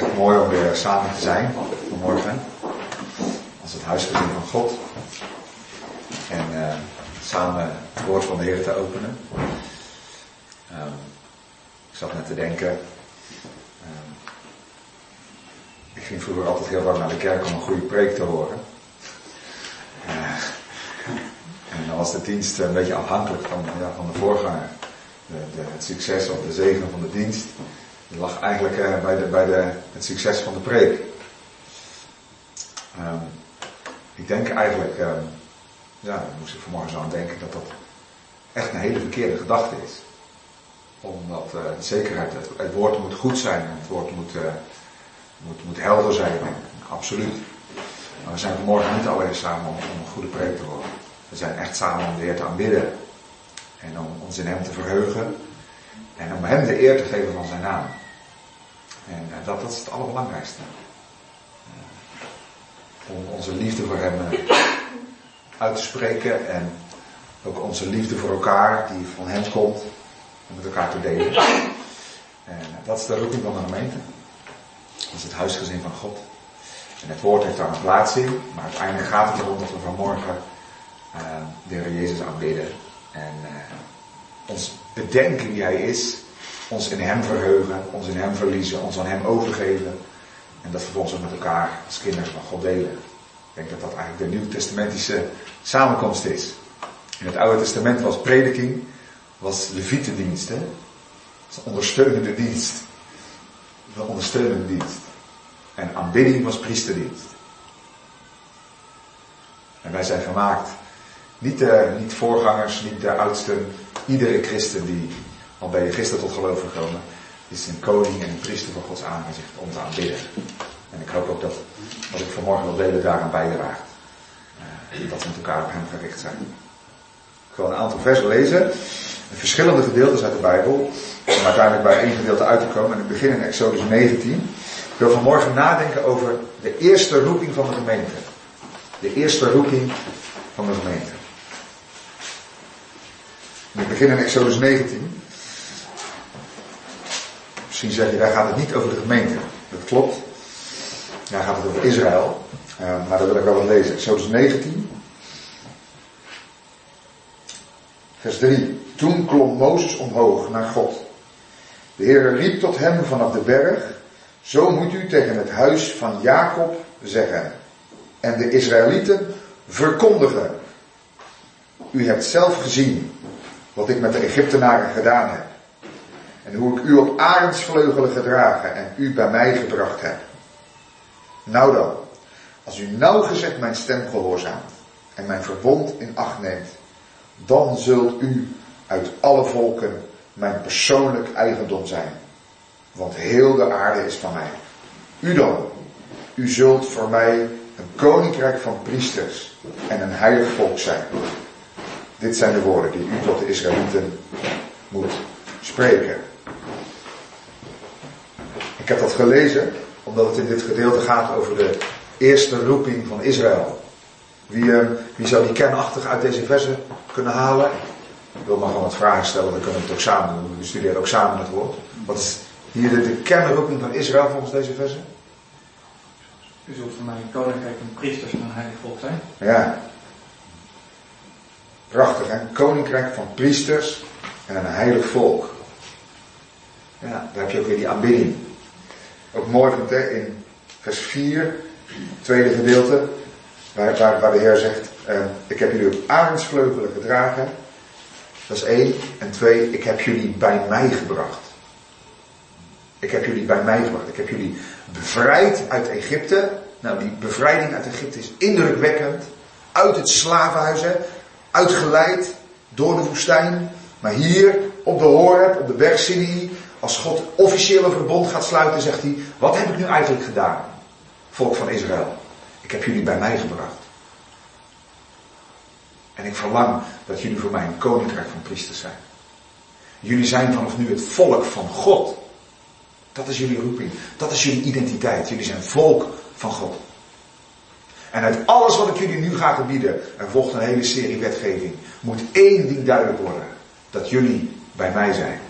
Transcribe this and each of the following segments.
echt mooi om weer samen te zijn vanmorgen. Als het huisgezin van God. En uh, samen het woord van de Heer te openen. Um, ik zat net te denken. Um, ik ging vroeger altijd heel vaak naar de kerk om een goede preek te horen. Uh, en dan was de dienst een beetje afhankelijk van, ja, van de voorganger. De, de, het succes of de zegen van de dienst. Die lag eigenlijk uh, bij, de, bij de, het succes van de preek. Um, ik denk eigenlijk, um, ja, daar moest ik vanmorgen zo aan denken, dat dat echt een hele verkeerde gedachte is. Omdat uh, zekerheid, het, het, woord moet goed zijn het woord moet, uh, moet, moet helder zijn, absoluut. Maar we zijn vanmorgen niet alleen samen om, om een goede preek te horen. We zijn echt samen om de Heer te aanbidden. En om ons in Hem te verheugen. En om Hem de eer te geven van Zijn naam. En uh, dat, dat is het allerbelangrijkste. Uh, om onze liefde voor Hem uh, uit te spreken. En ook onze liefde voor elkaar, die van Hem komt. Om met elkaar te delen. En dat is de roeping van de gemeente. Dat is het huisgezin van God. En het woord heeft daar een plaats in. Maar uiteindelijk gaat het erom dat we vanmorgen de Heer Jezus aanbidden. En ons bedenken wie Hij is, ons in Hem verheugen, ons in Hem verliezen, ons aan Hem overgeven. En dat vervolgens ook met elkaar als kinderen van God delen. Ik denk dat dat eigenlijk de nieuwtestamentische samenkomst is. In het Oude Testament was prediking, was levietendienst. Hè? Dat is een ondersteunende dienst. Een ondersteunende dienst. En aanbidding was priesterdienst. En wij zijn gemaakt. Niet de niet voorgangers, niet de oudsten. Iedere christen die al ben je gisteren tot geloof gekomen, is een koning en een priester voor Gods aangezicht om te aanbidden. En ik hoop ook dat wat ik vanmorgen wil delen daaraan bijdraagt. Uh, dat we met elkaar op hem gericht zijn. Ik wil een aantal versen lezen. Verschillende gedeeltes uit de Bijbel. Om uiteindelijk bij één gedeelte uit te komen. En ik begin in Exodus 19. Ik wil vanmorgen nadenken over de eerste roeping van de gemeente. De eerste roeping van de gemeente. En ik begin in Exodus 19. Misschien zeg je, daar gaat het niet over de gemeente. Dat klopt. Daar gaat het over Israël. Uh, maar dat wil ik wel wat lezen. Exodus 19. Vers 3. Toen klom Mozes omhoog naar God. De Heer riep tot hem vanaf de berg. Zo moet u tegen het huis van Jacob zeggen. En de Israëlieten verkondigen. U hebt zelf gezien wat ik met de Egyptenaren gedaan heb. En hoe ik u op arendsvleugelen gedragen en u bij mij gebracht heb. Nou dan, als u nauwgezet mijn stem gehoorzaamt en mijn verbond in acht neemt, dan zult u uit alle volken mijn persoonlijk eigendom zijn. Want heel de aarde is van mij. U dan, u zult voor mij een koninkrijk van priesters en een heilig volk zijn. Dit zijn de woorden die u tot de Israëlieten moet spreken. Ik heb dat gelezen omdat het in dit gedeelte gaat over de eerste roeping van Israël. Wie, uh, wie zou die kernachtig uit deze versen kunnen halen? Ik wil maar gewoon wat vragen stellen, dan kunnen we het ook samen doen. We studeren ook samen het woord. Wat is hier de, de kernroeping van Israël volgens deze versen? U zult voor mij een koninkrijk van priesters en een heilig volk zijn. Ja. Prachtig, hè? Koninkrijk van priesters en een heilig volk. Ja, daar heb je ook weer die aanbidding. Ook mooi vind hè, in vers 4, tweede gedeelte, waar, waar, de Heer zegt, uh, ik heb jullie op arendsvleugelen gedragen. Dat is één. En twee, ik heb jullie bij mij gebracht. Ik heb jullie bij mij gebracht. Ik heb jullie bevrijd uit Egypte. Nou, die bevrijding uit Egypte is indrukwekkend. Uit het slavenhuis. Uitgeleid door de woestijn. Maar hier op de Horeb, op de berg Sinai, als God officiële verbond gaat sluiten, zegt hij, wat heb ik nu eigenlijk gedaan? Volk van Israël. Ik heb jullie bij mij gebracht. En ik verlang dat jullie voor mij een koninkrijk van priesters zijn. Jullie zijn vanaf nu het volk van God. Dat is jullie roeping. Dat is jullie identiteit. Jullie zijn volk van God. En uit alles wat ik jullie nu ga gebieden, er volgt een hele serie wetgeving, moet één ding duidelijk worden. Dat jullie bij mij zijn.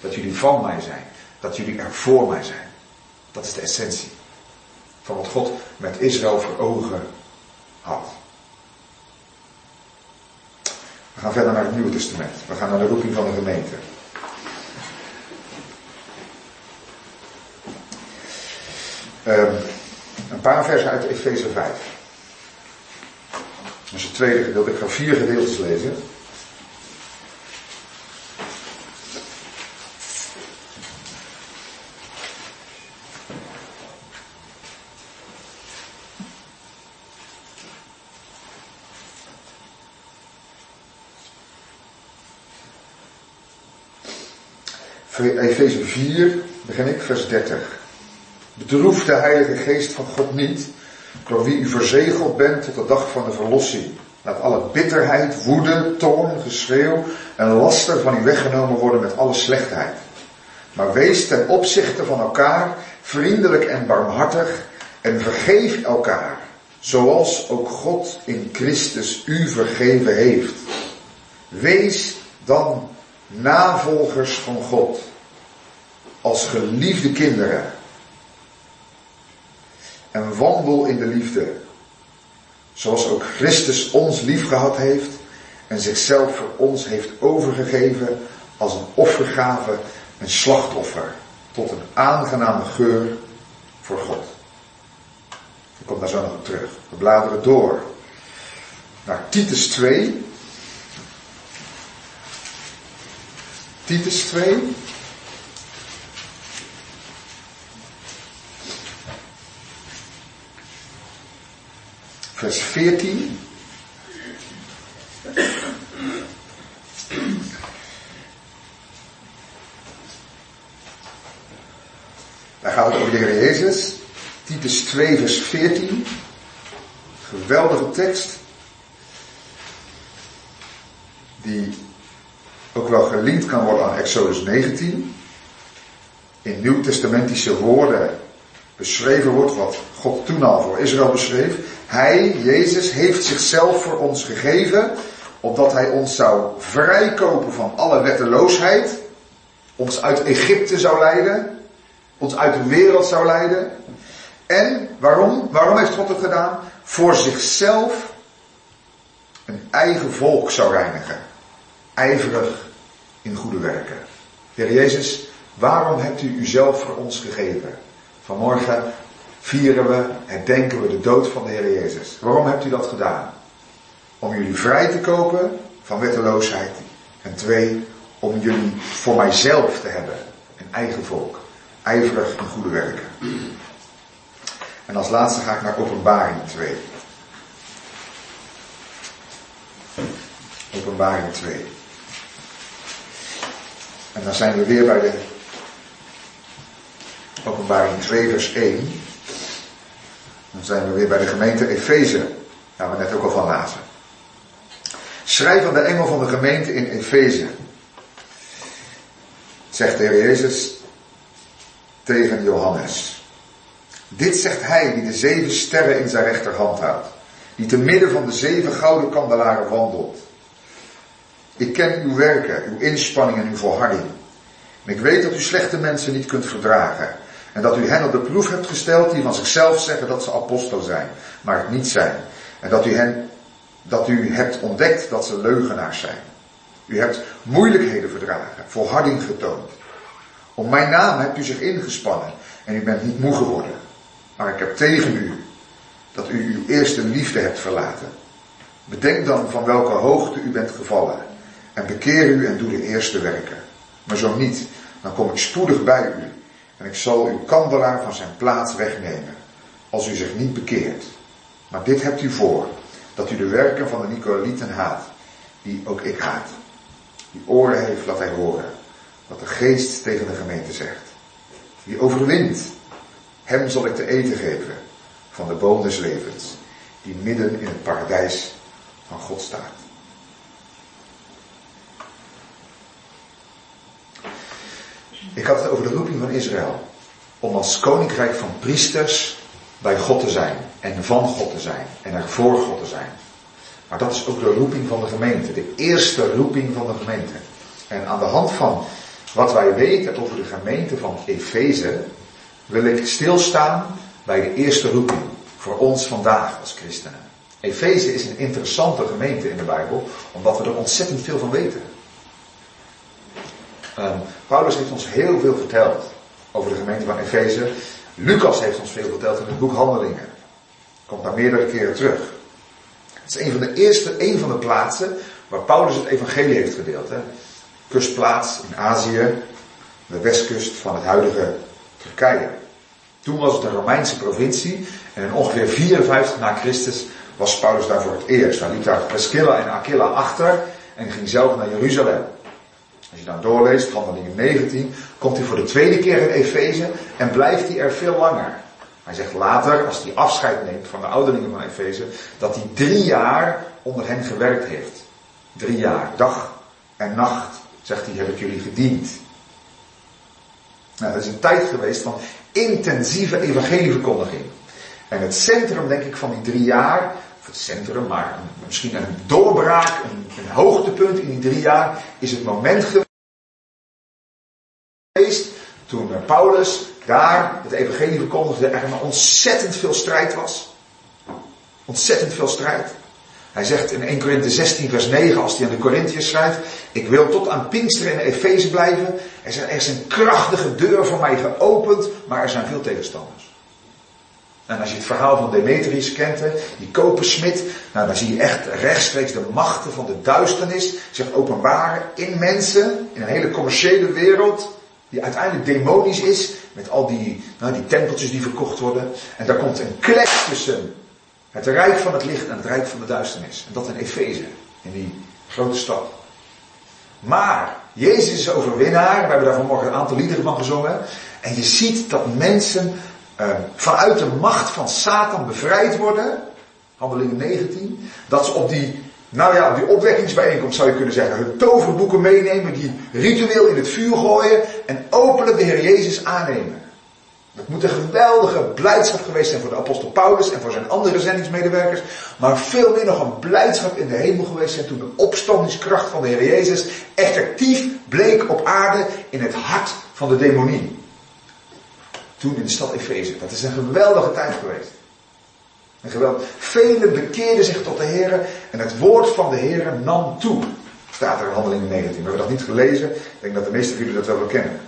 Dat jullie van mij zijn. Dat jullie er voor mij zijn. Dat is de essentie van wat God met Israël voor ogen had. We gaan verder naar het Nieuwe Testament. We gaan naar de roeping van de gemeente. Um, een paar versen uit Efeze 5. Dat is het tweede gedeelte. Ik ga vier gedeeltes lezen. Efeze 4, begin ik, vers 30. Bedroef de Heilige Geest van God niet, door wie u verzegeld bent tot de dag van de verlossing. Laat alle bitterheid, woede, toorn, geschreeuw en laster van u weggenomen worden met alle slechtheid. Maar wees ten opzichte van elkaar vriendelijk en barmhartig en vergeef elkaar, zoals ook God in Christus u vergeven heeft. Wees dan navolgers van God, als geliefde kinderen. En wandel in de liefde, zoals ook Christus ons lief gehad heeft en zichzelf voor ons heeft overgegeven als een offergave, een slachtoffer, tot een aangename geur voor God. Ik kom daar zo nog op terug. We bladeren door naar Titus 2, Titus 2. Vers 14. Daar gaat het over de Heer Jezus. Titus 2 vers 14. Geweldige tekst. Die ook wel gelinkt kan worden aan Exodus 19. In nieuwtestamentische woorden beschreven wordt wat God toen al voor Israël beschreef. Hij, Jezus, heeft zichzelf voor ons gegeven, opdat hij ons zou vrijkopen van alle wetteloosheid, ons uit Egypte zou leiden, ons uit de wereld zou leiden. En waarom? Waarom heeft God het gedaan? Voor zichzelf een eigen volk zou reinigen ijverig in goede werken. Heer Jezus, waarom hebt u uzelf voor ons gegeven? Vanmorgen vieren we, herdenken we de dood van de Heer Jezus. Waarom hebt u dat gedaan? Om jullie vrij te kopen van wetteloosheid. En twee, om jullie voor mijzelf te hebben. Een eigen volk. Ijverig in goede werken. En als laatste ga ik naar openbaring 2. Openbaring 2. En dan zijn we weer bij de openbaring 2 vers 1. Dan zijn we weer bij de gemeente Efeze, waar we net ook al van lazen. Schrijf aan de engel van de gemeente in Efeze. Zegt de Heer Jezus tegen Johannes. Dit zegt hij die de zeven sterren in zijn rechterhand houdt. Die te midden van de zeven gouden kandelaren wandelt. Ik ken uw werken, uw inspanning en uw volharding. En ik weet dat u slechte mensen niet kunt verdragen. En dat u hen op de proef hebt gesteld die van zichzelf zeggen dat ze apostel zijn, maar het niet zijn. En dat u hen, dat u hebt ontdekt dat ze leugenaars zijn. U hebt moeilijkheden verdragen, volharding getoond. Om mijn naam hebt u zich ingespannen en u bent niet moe geworden. Maar ik heb tegen u dat u uw eerste liefde hebt verlaten. Bedenk dan van welke hoogte u bent gevallen en bekeer u en doe de eerste werken. Maar zo niet, dan kom ik spoedig bij u en ik zal uw kandelaar van zijn plaats wegnemen, als u zich niet bekeert. Maar dit hebt u voor, dat u de werken van de Nicolaïten haat, die ook ik haat. Die oren heeft, laat hij horen, wat de geest tegen de gemeente zegt. Wie overwint, hem zal ik te eten geven van de boom des levens, die midden in het paradijs van God staat. Ik had het over de roeping van Israël. Om als koninkrijk van priesters bij God te zijn. En van God te zijn. En er voor God te zijn. Maar dat is ook de roeping van de gemeente. De eerste roeping van de gemeente. En aan de hand van wat wij weten over de gemeente van Efeze, wil ik stilstaan bij de eerste roeping voor ons vandaag als christenen. Efeze is een interessante gemeente in de Bijbel, omdat we er ontzettend veel van weten. Um, Paulus heeft ons heel veel verteld over de gemeente van Efeze. Lucas heeft ons veel verteld in het boek Handelingen. Komt daar meerdere keren terug. Het is een van de eerste, een van de plaatsen waar Paulus het evangelie heeft gedeeld. Hè. Kustplaats in Azië, de westkust van het huidige Turkije. Toen was het een Romeinse provincie en ongeveer 54 na Christus was Paulus daar voor het eerst. Hij liet daar Priscilla en Aquila achter en ging zelf naar Jeruzalem. Als je dan doorleest, handelingen 19, komt hij voor de tweede keer in Efeze en blijft hij er veel langer. Hij zegt later, als hij afscheid neemt van de ouderlingen van Efeze, dat hij drie jaar onder hen gewerkt heeft. Drie jaar, dag en nacht, zegt hij, heb ik jullie gediend. Nou, dat is een tijd geweest van intensieve evangelieverkondiging. En het centrum, denk ik, van die drie jaar, of het centrum, maar misschien een doorbraak, een, een hoogtepunt in die drie jaar, is het moment geweest toen Paulus daar het evangelie verkondigde, er maar ontzettend veel strijd was. Ontzettend veel strijd. Hij zegt in 1 Korinthe 16 vers 9 als hij aan de Corinthiërs schrijft, ik wil tot aan Pinkster in Efeze blijven. Er, er is een krachtige deur voor mij geopend, maar er zijn veel tegenstanders. En als je het verhaal van Demetrius kent, die kopersmid, nou dan zie je echt rechtstreeks de machten van de duisternis zich openbaren in mensen, in een hele commerciële wereld, die uiteindelijk demonisch is, met al die, nou, die tempeltjes die verkocht worden. En daar komt een klets tussen het rijk van het licht en het rijk van de duisternis. En dat in Efeze, in die grote stad. Maar, Jezus is overwinnaar, we hebben daar vanmorgen een aantal liederen van gezongen. En je ziet dat mensen uh, vanuit de macht van Satan bevrijd worden. Handelingen 19. Dat ze op die, nou ja, op die opwekkingsbijeenkomst zou je kunnen zeggen, hun toverboeken meenemen, die ritueel in het vuur gooien en openlijk de Heer Jezus aannemen. Dat moet een geweldige blijdschap geweest zijn voor de apostel Paulus en voor zijn andere zendingsmedewerkers. Maar veel meer nog een blijdschap in de hemel geweest zijn toen de opstandingskracht van de Heer Jezus effectief bleek op aarde in het hart van de demonie. Toen in de stad Efeze. Dat is een geweldige tijd geweest. Een geweld. Velen bekeerden zich tot de Heer en het woord van de Heer nam toe. Staat er in handelingen 19. We hebben dat niet gelezen. Ik denk dat de meeste van jullie dat wel wel kennen.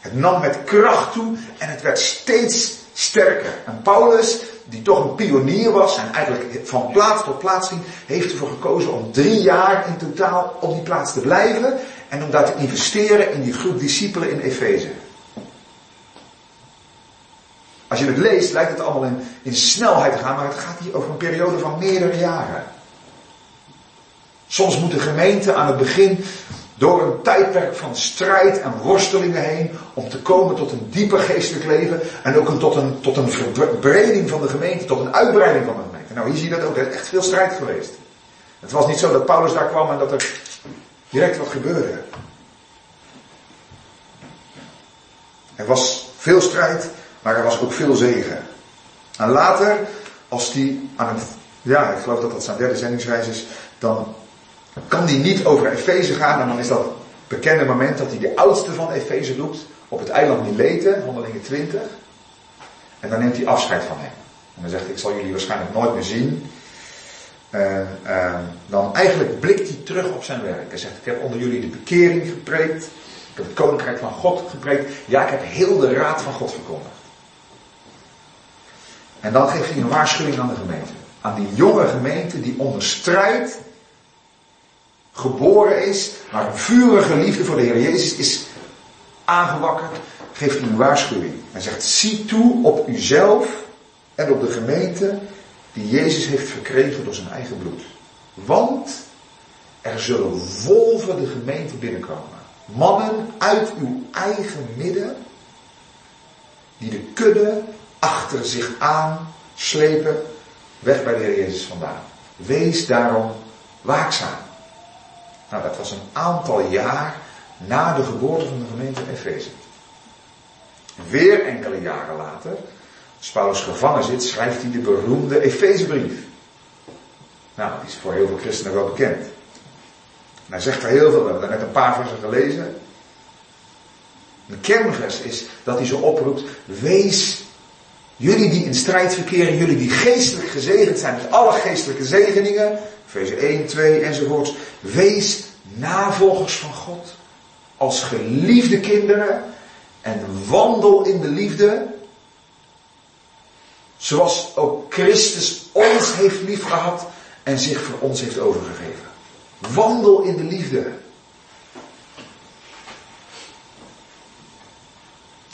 Het nam met kracht toe en het werd steeds sterker. En Paulus, die toch een pionier was en eigenlijk van plaats tot plaats ging, heeft ervoor gekozen om drie jaar in totaal op die plaats te blijven en om daar te investeren in die groep discipelen in Efeze. Als je het leest, lijkt het allemaal in, snelheid te gaan, maar het gaat hier over een periode van meerdere jaren. Soms moet de gemeente aan het begin door een tijdperk van strijd en worstelingen heen om te komen tot een dieper geestelijk leven en ook een, tot, een, tot een verbreding van de gemeente, tot een uitbreiding van de gemeente. Nou, hier zie je dat ook. Er is echt veel strijd geweest. Het was niet zo dat Paulus daar kwam en dat er direct wat gebeurde. Er was veel strijd, maar er was ook veel zegen. En later, als die aan het, ja, ik geloof dat dat zijn derde zendingsreis is, dan kan die niet over Efeze gaan en dan is dat bekende moment dat hij de oudste van Efeze doet op het eiland Mileten, handelingen 20. En dan neemt hij afscheid van hem. En dan zegt hij, ik zal jullie waarschijnlijk nooit meer zien. En uh, dan eigenlijk blikt hij terug op zijn werk. Hij zegt, ik heb onder jullie de bekering gepreekt. Ik heb het koninkrijk van God gepreekt. Ja, ik heb heel de raad van God verkondigd. En dan geeft hij een waarschuwing aan de gemeente. Aan die jonge gemeente die onder strijd geboren is, maar vurige liefde voor de Heer Jezus is aangewakkerd, geeft hij een waarschuwing. Hij zegt, zie toe op uzelf en op de gemeente die Jezus heeft verkregen door zijn eigen bloed. Want er zullen wolven de gemeente binnenkomen. Mannen uit uw eigen midden, die de kudde achter zich aan slepen, weg bij de Heer Jezus vandaan. Wees daarom waakzaam. Nou, dat was een aantal jaar na de geboorte van de gemeente Efeze. Weer enkele jaren later, als Paulus gevangen zit, schrijft hij de beroemde Efezebrief. Nou, die is voor heel veel christenen wel bekend. En hij zegt er heel veel, we hebben net een paar ze gelezen. Een kernvers is dat hij zo oproept, wees jullie die in strijd verkeren, jullie die geestelijk gezegend zijn met alle geestelijke zegeningen, vers 1, 2 enzovoorts, wees navolgers van God als geliefde kinderen en wandel in de liefde, zoals ook Christus ons heeft liefgehad en zich voor ons heeft overgegeven. Wandel in de liefde.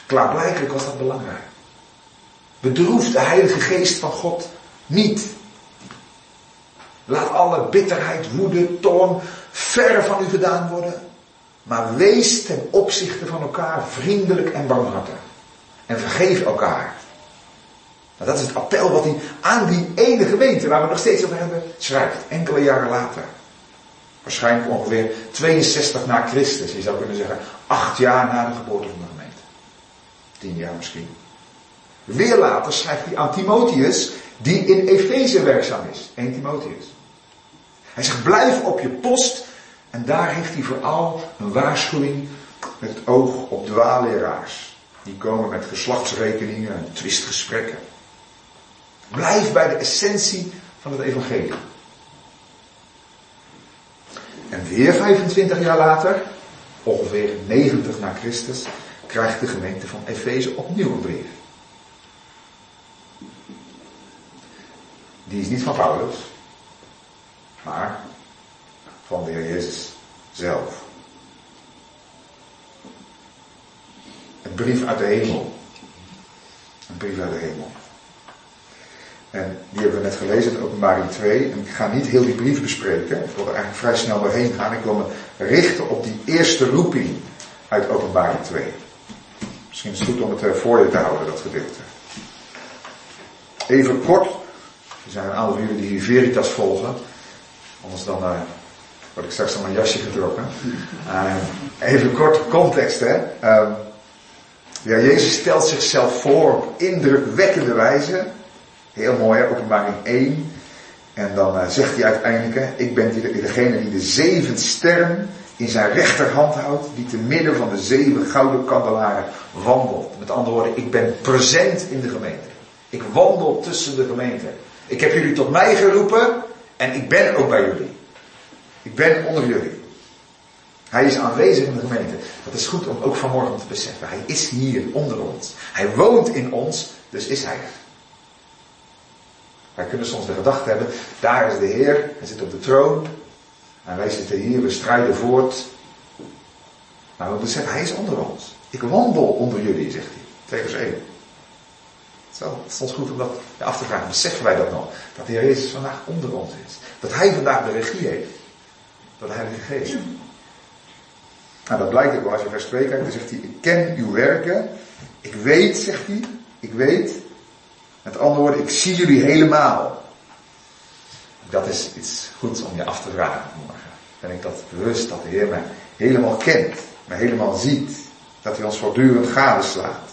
Klaarblijkelijk was dat belangrijk. Bedroef de Heilige Geest van God niet. Laat alle bitterheid, woede, toorn ver van u gedaan worden. Maar wees ten opzichte van elkaar vriendelijk en barmhartig. En vergeef elkaar. Nou, dat is het appel wat hij aan die ene gemeente, waar we nog steeds over hebben, schrijft. Enkele jaren later. Waarschijnlijk ongeveer 62 na Christus. Je zou kunnen zeggen, acht jaar na de geboorte van de gemeente. Tien jaar misschien. Weer later schrijft hij aan Timotheus, die in Efeze werkzaam is. 1 Timotheus. Hij zegt, blijf op je post. En daar heeft hij vooral een waarschuwing met het oog op dwaalleraars. Die komen met geslachtsrekeningen en twistgesprekken. Blijf bij de essentie van het evangelie. En weer 25 jaar later, ongeveer 90 na Christus, krijgt de gemeente van Efeze opnieuw een brief. Die is niet van Paulus, maar van de Heer Jezus zelf. Een brief uit de hemel. Een brief uit de hemel. En die hebben we net gelezen in openbaring 2. En ik ga niet heel die brief bespreken. Ik wil er eigenlijk vrij snel doorheen gaan. Ik wil me richten op die eerste roeping uit openbaring 2. Misschien is het goed om het voor je te houden, dat gedeelte. Even kort. Er zijn een aantal jullie die Veritas volgen. Anders dan uh, word ik straks aan mijn jasje getrokken. Uh, even kort context, hè. Uh, ja, Jezus stelt zichzelf voor op indrukwekkende wijze. Heel mooi, openbaring 1. En dan uh, zegt hij uiteindelijk, hè, ik ben die, degene die de zeven sterren in zijn rechterhand houdt, die te midden van de zeven gouden kandelaren wandelt. Met andere woorden, ik ben present in de gemeente. Ik wandel tussen de gemeente. Ik heb jullie tot mij geroepen en ik ben ook bij jullie. Ik ben onder jullie. Hij is aanwezig in de gemeente. Dat is goed om ook vanmorgen te beseffen. Hij is hier onder ons. Hij woont in ons, dus is hij er. Wij kunnen soms de gedachte hebben, daar is de Heer, hij zit op de troon. En wij zitten hier, we strijden voort. Maar we beseffen, hij is onder ons. Ik wandel onder jullie, zegt hij. 2 vers 1. Zo, het is goed om dat af te vragen. Beseffen wij dat nog? Dat de Heer Jezus vandaag onder ons is. Dat Hij vandaag de regie heeft. Door de Heilige Geest. Nou, dat blijkt ook wel als je vers 2 kijkt. Dan zegt hij, ik ken uw werken. Ik weet, zegt hij. Ik weet. Met andere woorden, ik zie jullie helemaal. Dat is iets goeds om je af te vragen morgen. Ben ik dat bewust dat de Heer mij helemaal kent. Mij helemaal ziet. Dat hij ons voortdurend gadeslaat.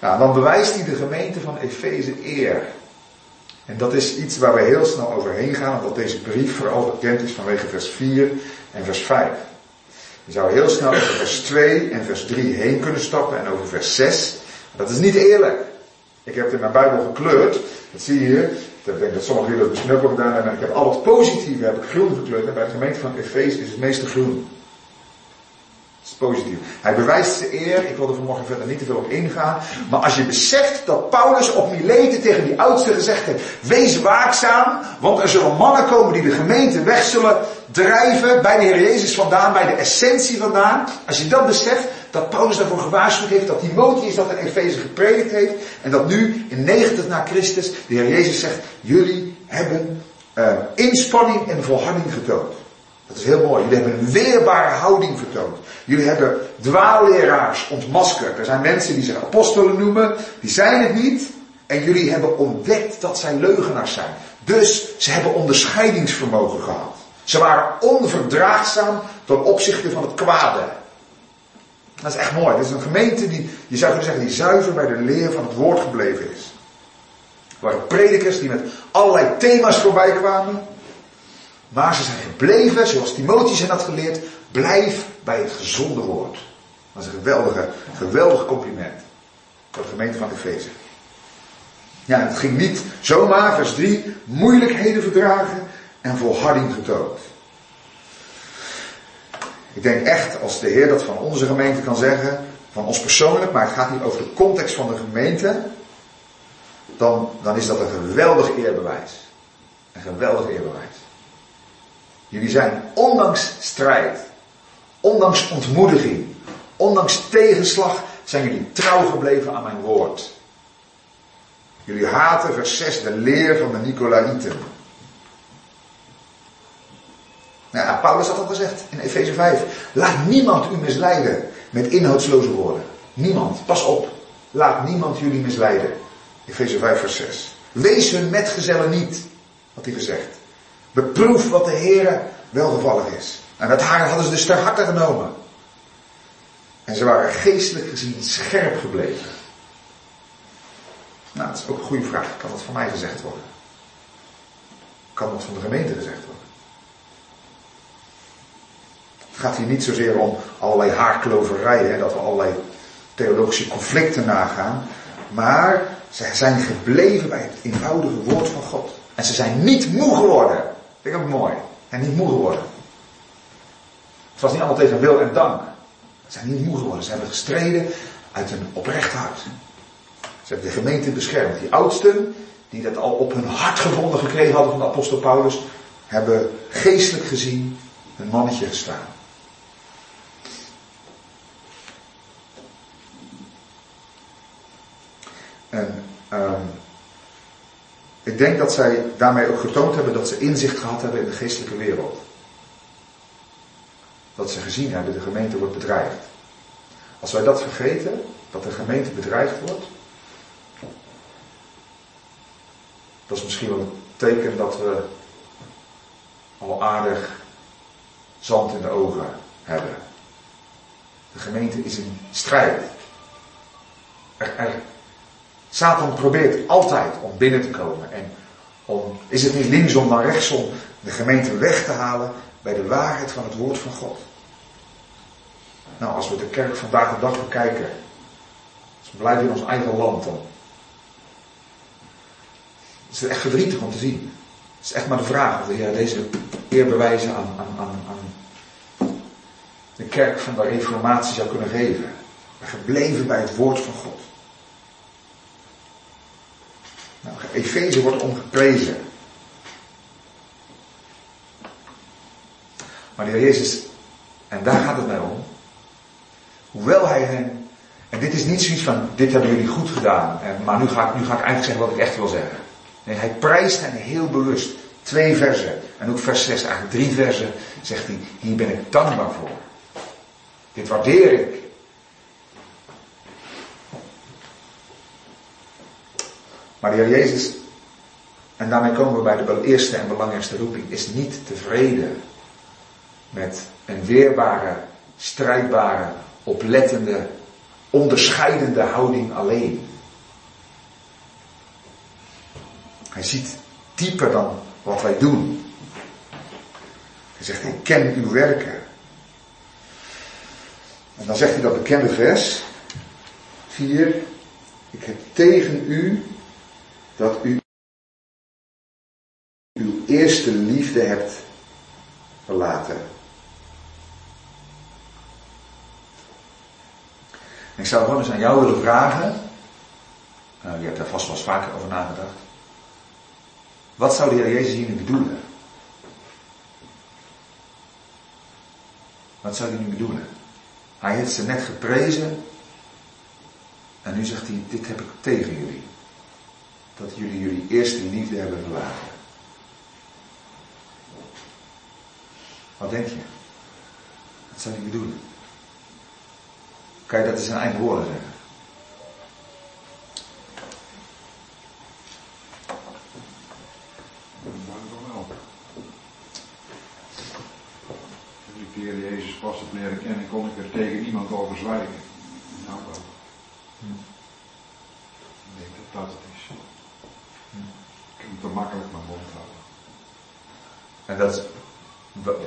Nou, dan bewijst hij de gemeente van Efeze eer. En dat is iets waar we heel snel overheen gaan, omdat deze brief vooral bekend is vanwege vers 4 en vers 5. Je zou heel snel over vers 2 en vers 3 heen kunnen stappen en over vers 6. Dat is niet eerlijk. Ik heb het in mijn Bijbel gekleurd. Dat zie je hier. Ik denk dat sommigen jullie dat misschien ook al gedaan hebben. Ik heb al het positieve heb ik groen gekleurd. En bij de gemeente van Efeze is het meeste groen. Is positief. Hij bewijst zijn eer. Ik wil er vanmorgen verder niet te veel op ingaan. Maar als je beseft dat Paulus op Mileten tegen die oudste gezegd heeft. Wees waakzaam. Want er zullen mannen komen die de gemeente weg zullen drijven. Bij de Heer Jezus vandaan. Bij de essentie vandaan. Als je dat beseft. Dat Paulus daarvoor gewaarschuwd heeft. Dat Timotheus dat in Efeze gepredikt heeft. En dat nu in 90 na Christus de Heer Jezus zegt. Jullie hebben uh, inspanning en volharding getoond. Dat is heel mooi. Jullie hebben een weerbare houding vertoond. Jullie hebben dwaalleraars ontmaskerd. Er zijn mensen die zich apostelen noemen. Die zijn het niet. En jullie hebben ontdekt dat zij leugenaars zijn. Dus ze hebben onderscheidingsvermogen gehad. Ze waren onverdraagzaam ten opzichte van het kwade. Dat is echt mooi. Dit is een gemeente die, je zou kunnen zeggen, die zuiver bij de leer van het woord gebleven is. Er waren predikers die met allerlei thema's voorbij kwamen. Maar ze zijn gebleven, zoals Timotheus hen had geleerd, blijf bij het gezonde woord. Dat is een geweldige, geweldig compliment. Voor de gemeente van Efeze. Ja, het ging niet zomaar, vers 3, moeilijkheden verdragen en volharding getoond. Ik denk echt, als de Heer dat van onze gemeente kan zeggen, van ons persoonlijk, maar het gaat niet over de context van de gemeente, dan, dan is dat een geweldig eerbewijs. Een geweldig eerbewijs. Jullie zijn ondanks strijd, ondanks ontmoediging, ondanks tegenslag, zijn jullie trouw gebleven aan mijn woord. Jullie haten, vers 6, de leer van de Nicolaïten. Nou Paulus had al gezegd in Efeze 5. Laat niemand u misleiden met inhoudsloze woorden. Niemand. Pas op. Laat niemand jullie misleiden. Efeze 5 vers 6. Wees hun metgezellen niet, had hij gezegd. Beproef wat de Heer welgevallig is. En dat haar hadden ze dus ter harte genomen. En ze waren geestelijk gezien scherp gebleven. Nou, dat is ook een goede vraag. Kan dat van mij gezegd worden? Kan dat van de gemeente gezegd worden? Het gaat hier niet zozeer om allerlei haarkloverijen, dat we allerlei theologische conflicten nagaan. Maar ze zijn gebleven bij het eenvoudige woord van God. En ze zijn niet moe geworden. Vind ik ook mooi. En niet moe geworden. Het was niet allemaal tegen wil en dank. Ze zijn niet moe geworden. Ze hebben gestreden uit een oprecht hart. Ze hebben de gemeente beschermd. Die oudsten, die dat al op hun hart gevonden gekregen hadden van de apostel Paulus, hebben geestelijk gezien een mannetje gestaan. En um, ik denk dat zij daarmee ook getoond hebben dat ze inzicht gehad hebben in de geestelijke wereld. Dat ze gezien hebben, de gemeente wordt bedreigd. Als wij dat vergeten, dat de gemeente bedreigd wordt, dat is misschien wel een teken dat we al aardig zand in de ogen hebben. De gemeente is in strijd. Er, er, Satan probeert altijd om binnen te komen. En om, is het niet linksom dan rechtsom, de gemeente weg te halen bij de waarheid van het woord van God. Nou, als we de kerk vandaag de dag bekijken, als we blijven in ons eigen land dan. Het is echt verdrietig om te zien. Het is echt maar de vraag of de Heer deze eer bewijzen aan, aan, aan, aan de kerk van de reformatie zou kunnen geven. Gebleven bij het woord van God. Nou, Efeze wordt omgeprezen. Maar de Heer Jezus, en daar gaat het mij om, hoewel hij hen, en dit is niet zoiets van, dit hebben jullie goed gedaan, maar nu ga, ik, nu ga ik eigenlijk zeggen wat ik echt wil zeggen. Nee, hij prijst hen heel bewust. Twee versen, en ook vers 6, eigenlijk drie versen, zegt hij, hier ben ik dankbaar voor. Dit waardeer ik. Maar de Heer Jezus, en daarmee komen we bij de eerste en belangrijkste roeping, is niet tevreden met een weerbare, strijdbare, oplettende, onderscheidende houding alleen. Hij ziet dieper dan wat wij doen. Hij zegt, ik ken uw werken. En dan zegt hij dat bekende vers, 4, ik heb tegen u dat u uw eerste liefde hebt verlaten. ik zou gewoon eens aan jou willen vragen, uh, je hebt daar vast wel eens vaker over nagedacht, wat zou de Jezus hier nu bedoelen? Wat zou hij nu bedoelen? Hij heeft ze net geprezen en nu zegt hij, dit heb ik tegen jullie dat jullie jullie eerste liefde hebben verlaten. Wat denk je? Wat zou hij bedoelen? Kan je dat in zijn eigen woorden zeggen? Toen ik de Heer Jezus pas heb leren kennen, kon ik er tegen niemand over zwijgen. Nou wel. Hm. Ik denk dat dat het is te makkelijk mijn mond houden. En dat,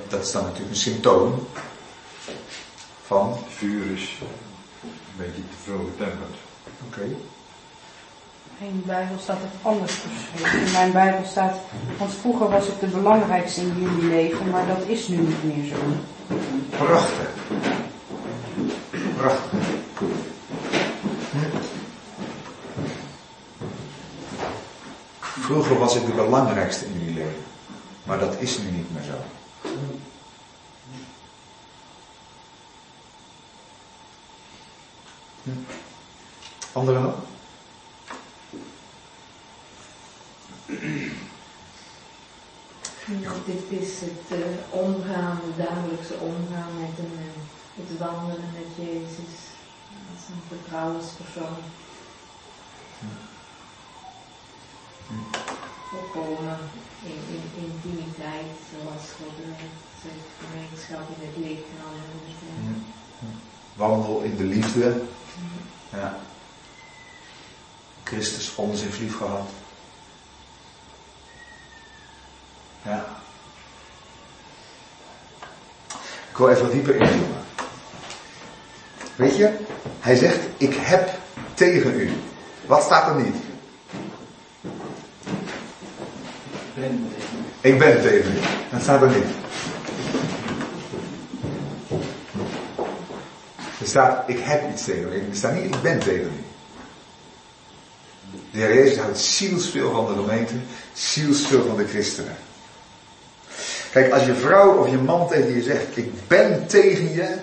dat is dan natuurlijk een symptoom van? Vuur is een beetje te veel getemperd. Oké. In de Bijbel staat het anders geschreven. In mijn Bijbel staat, want vroeger was het de belangrijkste in jullie leven, maar dat is nu niet meer zo. Prachtig. Prachtig. Vroeger was ik de belangrijkste in jullie leven, maar dat is nu niet meer zo. Anderen nog? Ja, dit is het uh, omgaan, het dagelijkse omgaan met, een, uh, het wandelen met Jezus. Als een vertrouwenspersoon. Volkomen in, in, intimiteit, zoals God zegt, gemeenschap in het licht en mm. Wandel in de liefde. Ja. Christus ons heeft lief gehad. Ja. Ik wil even wat dieper inzoomen. Weet je, hij zegt, ik heb tegen u. Wat staat er niet? Ik ben tegen u. Dat staat er niet. Er staat, ik heb iets tegen u. Er staat niet, ik ben tegen u. De Heer Jezus houdt zielsveel van de gemeente, zielsveel van de christenen. Kijk, als je vrouw of je man tegen je zegt, ik ben tegen je.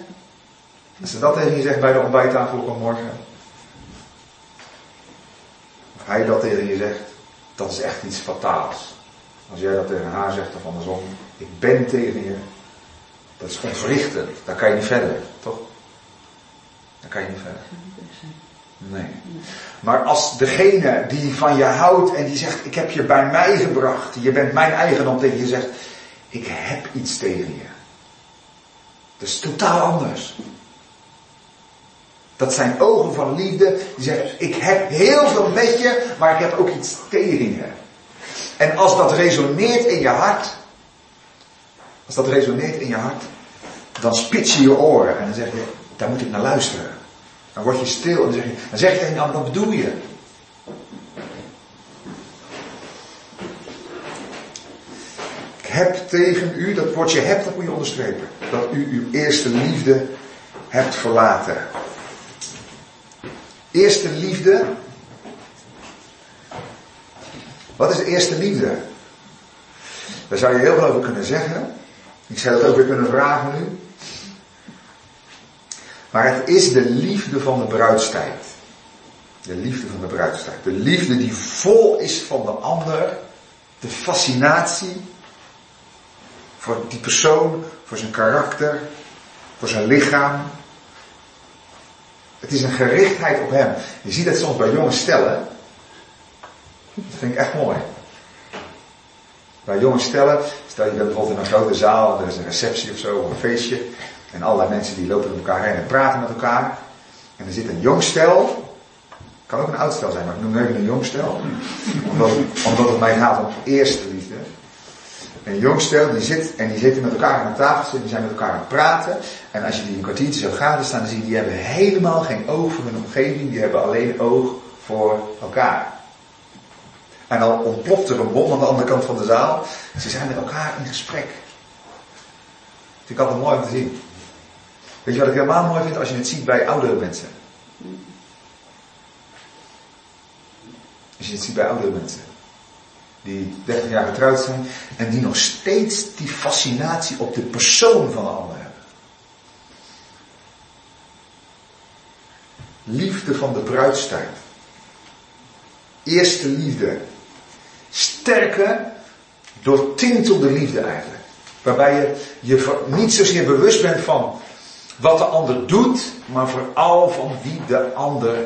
Als ze dat tegen je zegt bij de ontbijttafel van morgen. Of hij dat tegen je zegt, dat is echt iets fataals. Als jij dat tegen haar zegt of andersom, ik ben tegen je. Dat is ontwrichtend. Daar kan je niet verder, toch? Daar kan je niet verder. Nee. Maar als degene die van je houdt en die zegt, ik heb je bij mij gebracht, je bent mijn eigendom tegen je zegt, ik heb iets tegen je. Dat is totaal anders. Dat zijn ogen van liefde die zeggen, ik heb heel veel met je, maar ik heb ook iets tegen je. En als dat resoneert in je hart, als dat resoneert in je hart, dan spits je je oren en dan zeg je, daar moet ik naar luisteren. Dan word je stil en dan zeg je, dan de wat bedoel je? heb tegen u, dat woordje hebt, dat moet je onderstrepen. Dat u uw eerste liefde hebt verlaten. Eerste liefde. Wat is de eerste liefde? Daar zou je heel veel over kunnen zeggen. Ik zou dat ook weer kunnen vragen nu. Maar het is de liefde van de bruidstijd. De liefde van de bruidstijd. De liefde die vol is van de ander. De fascinatie voor die persoon, voor zijn karakter, voor zijn lichaam. Het is een gerichtheid op hem. Je ziet dat soms bij jonge stellen. Dat vind ik echt mooi. Bij jonge stellen, stel je bent bijvoorbeeld in een grote zaal er is een receptie of zo, of een feestje. En allerlei mensen die lopen met elkaar heen en praten met elkaar. En er zit een jong stel. Kan ook een oud stel zijn, maar ik noem even een jong stel. Omdat, omdat het mij gaat om eerste liefde. Een jong stel die zit en die zitten met elkaar aan de tafel, die zijn met elkaar aan het praten. En als je die een kwartiertje zo gaden staan, dan zie je, die hebben helemaal geen oog voor hun omgeving, die hebben alleen oog voor elkaar. En dan ontploft er een bom aan de andere kant van de zaal. Ze zijn met elkaar in gesprek. Vind ik altijd mooi om te zien. Weet je wat ik helemaal mooi vind als je het ziet bij oudere mensen? Als je het ziet bij oudere mensen die 30 jaar getrouwd zijn en die nog steeds die fascinatie op de persoon van de ander hebben. Liefde van de bruidstijd. Eerste liefde. Sterke, doortintelde liefde eigenlijk. Waarbij je je niet zozeer bewust bent van wat de ander doet, maar vooral van wie de ander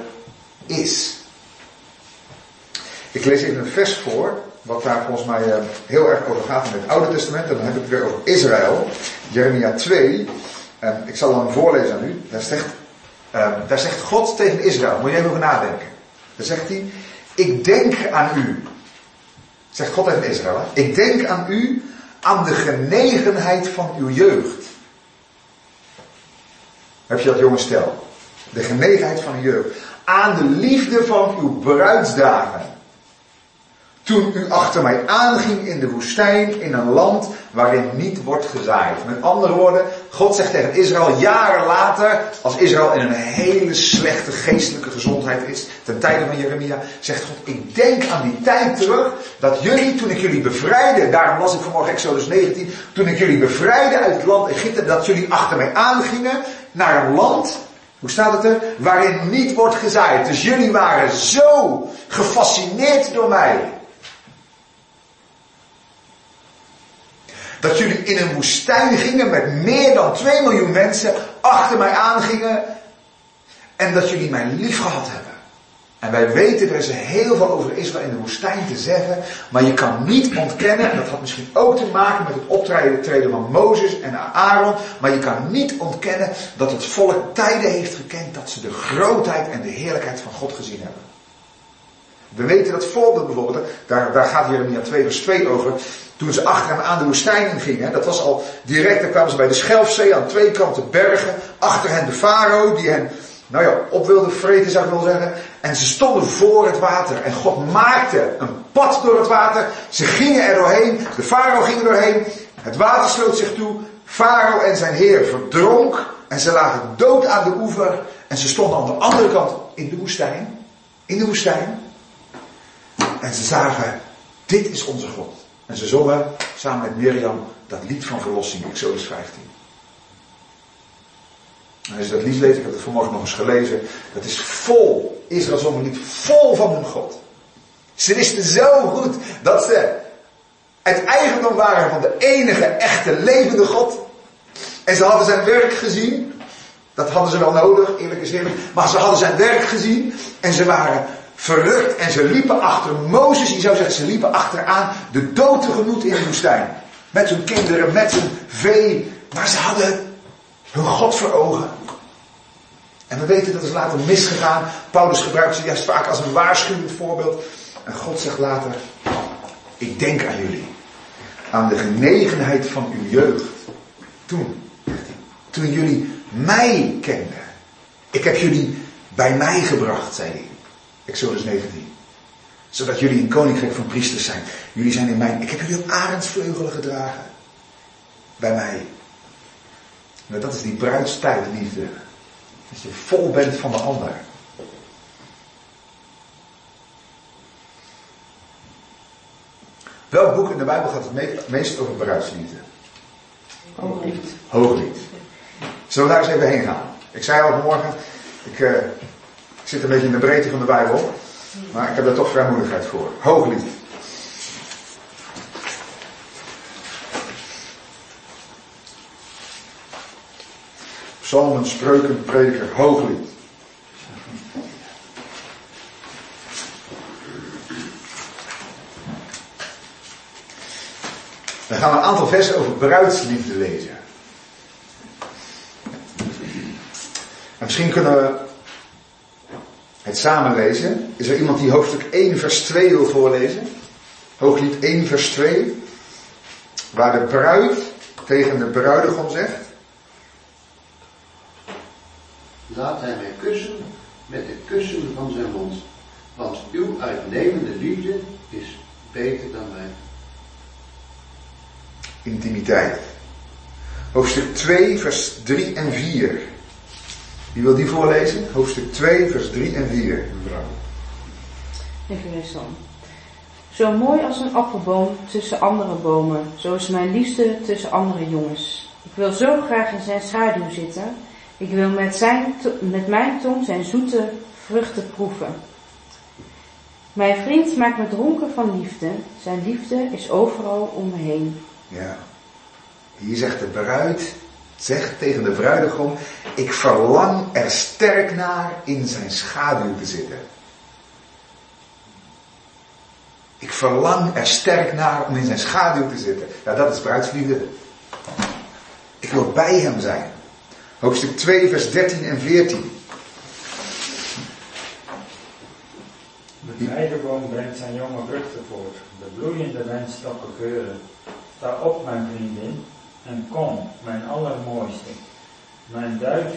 is. Ik lees even een vers voor wat daar volgens mij uh, heel erg over gaat in het Oude Testament. En dan heb ik het weer over Israël. Jeremia 2. Uh, ik zal hem voorlezen aan u. Daar zegt, uh, daar zegt God tegen Israël. Moet je even over nadenken. Daar zegt hij. Ik denk aan u. Zegt God tegen Israël. Ik denk aan u. Aan de genegenheid van uw jeugd. Heb je dat jonge stel? De genegenheid van jeugd. Aan de liefde van uw bruidsdagen. Toen u achter mij aanging in de woestijn, in een land waarin niet wordt gezaaid. Met andere woorden, God zegt tegen Israël jaren later, als Israël in een hele slechte geestelijke gezondheid is, ten tijde van Jeremia, zegt God, ik denk aan die tijd terug, dat jullie, toen ik jullie bevrijdde, daarom las ik vanmorgen Exodus 19, toen ik jullie bevrijdde uit het land Egypte, dat jullie achter mij aangingen naar een land hoe staat het er? Waarin niet wordt gezaaid. Dus jullie waren zo gefascineerd door mij. Dat jullie in een woestijn gingen met meer dan 2 miljoen mensen achter mij aangingen. En dat jullie mij lief gehad hebben. En wij weten, er is heel veel over Israël in de woestijn te zeggen. Maar je kan niet ontkennen, en dat had misschien ook te maken met het optreden van Mozes en Aaron. Maar je kan niet ontkennen dat het volk tijden heeft gekend dat ze de grootheid en de heerlijkheid van God gezien hebben. We weten dat voorbeeld bijvoorbeeld, daar, daar gaat Jeremia 2 vers 2 over. Toen ze achter hem aan de woestijn gingen, dat was al direct, dan kwamen ze bij de Schelfzee aan twee kanten bergen. Achter hen de farao die hen, nou ja, op wilde vreten zou ik wel zeggen. En ze stonden voor het water. En God maakte een pad door het water. Ze gingen er doorheen. De farao ging er doorheen. Het water sloot zich toe. Farao en zijn heer verdronk. En ze lagen dood aan de oever. En ze stonden aan de andere kant in de woestijn. In de woestijn. En ze zagen, dit is onze God. En ze zongen samen met Mirjam dat lied van verlossing, Exodus 15. Als je dat leest, ik heb het vanmorgen nog eens gelezen, dat is vol, Israël lied vol van hun God. Ze wisten zo goed dat ze het eigendom waren van de enige echte levende God. En ze hadden zijn werk gezien. Dat hadden ze wel nodig, eerlijk gezegd. Maar ze hadden zijn werk gezien. En ze waren verrukt en ze liepen achter Mozes, je zou zeggen, ze liepen achteraan de dood tegemoet in de woestijn. Met hun kinderen, met hun vee. Maar ze hadden hun God voor ogen. En we weten dat is later misgegaan. Paulus gebruikt ze juist vaak als een waarschuwend voorbeeld. En God zegt later, ik denk aan jullie. Aan de genegenheid van uw jeugd. Toen, toen jullie mij kenden. Ik heb jullie bij mij gebracht, zei hij. Exodus 19. Zodat jullie een koninkrijk van priesters zijn. Jullie zijn in mijn. Ik heb jullie op arendsvleugelen gedragen. Bij mij. Nou, dat is die bruidstijdliefde. Dat je vol bent van de ander. Welk boek in de Bijbel gaat het meest over bruidsliefde? Hooglied. Hooglied. Zullen we daar eens even heen gaan? Ik zei al vanmorgen, ik, uh, ik zit een beetje in de breedte van de Bijbel. Maar ik heb daar toch vrijmoedigheid voor. Hooglied. Psalmen, spreuken, prediker, hooglied. We gaan een aantal versen over bruidsliefde lezen. En misschien kunnen we het samen lezen. Is er iemand die hoofdstuk 1 vers 2 wil voorlezen? Hooglied 1 vers 2. Waar de bruid tegen de bruidegom zegt. Laat hij mij kussen met de kussen van zijn mond. Want uw uitnemende liefde is beter dan mij. Intimiteit. Hoofdstuk 2 vers 3 en 4. Wie wil die voorlezen? Hoofdstuk 2, vers 3 en 4, mevrouw. Dan. Zo mooi als een appelboom tussen andere bomen, zo is mijn liefde tussen andere jongens. Ik wil zo graag in zijn schaduw zitten. Ik wil met, zijn, met mijn tong zijn zoete vruchten proeven. Mijn vriend maakt me dronken van liefde. Zijn liefde is overal om me heen. Ja. Hier zegt de bruid, zegt tegen de bruidegom, ik verlang er sterk naar in zijn schaduw te zitten. Ik verlang er sterk naar om in zijn schaduw te zitten. Ja, dat is bruidsliefde. Ik wil bij hem zijn. Hoofdstuk 2, vers 13 en 14. De weidenboom brengt zijn jonge vruchten voort. De bloeiende wijnstokken geuren. Sta op, mijn vriendin, en kom, mijn allermooiste. Mijn duif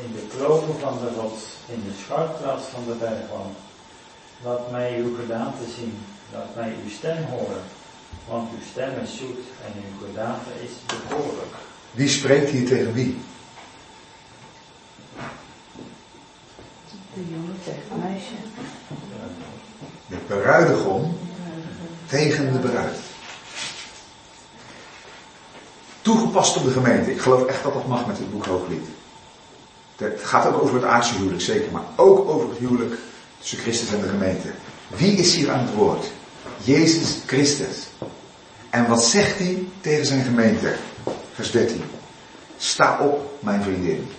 in de kloven van de rots, in de schuilplaats van de bergwand. Laat mij uw gedaante zien, laat mij uw stem horen, want uw stem is zoet en uw gedaante is bekoorlijk. Wie spreekt hier tegen wie? De jongen tegen. De bruidegom tegen de bruid. Toegepast op de gemeente. Ik geloof echt dat dat mag met het boek Hooglied. Het gaat ook over het aardse huwelijk, zeker, maar ook over het huwelijk tussen Christus en de gemeente. Wie is hier aan het woord? Jezus Christus. En wat zegt hij tegen zijn gemeente? Vers 13. Sta op, mijn vriendin.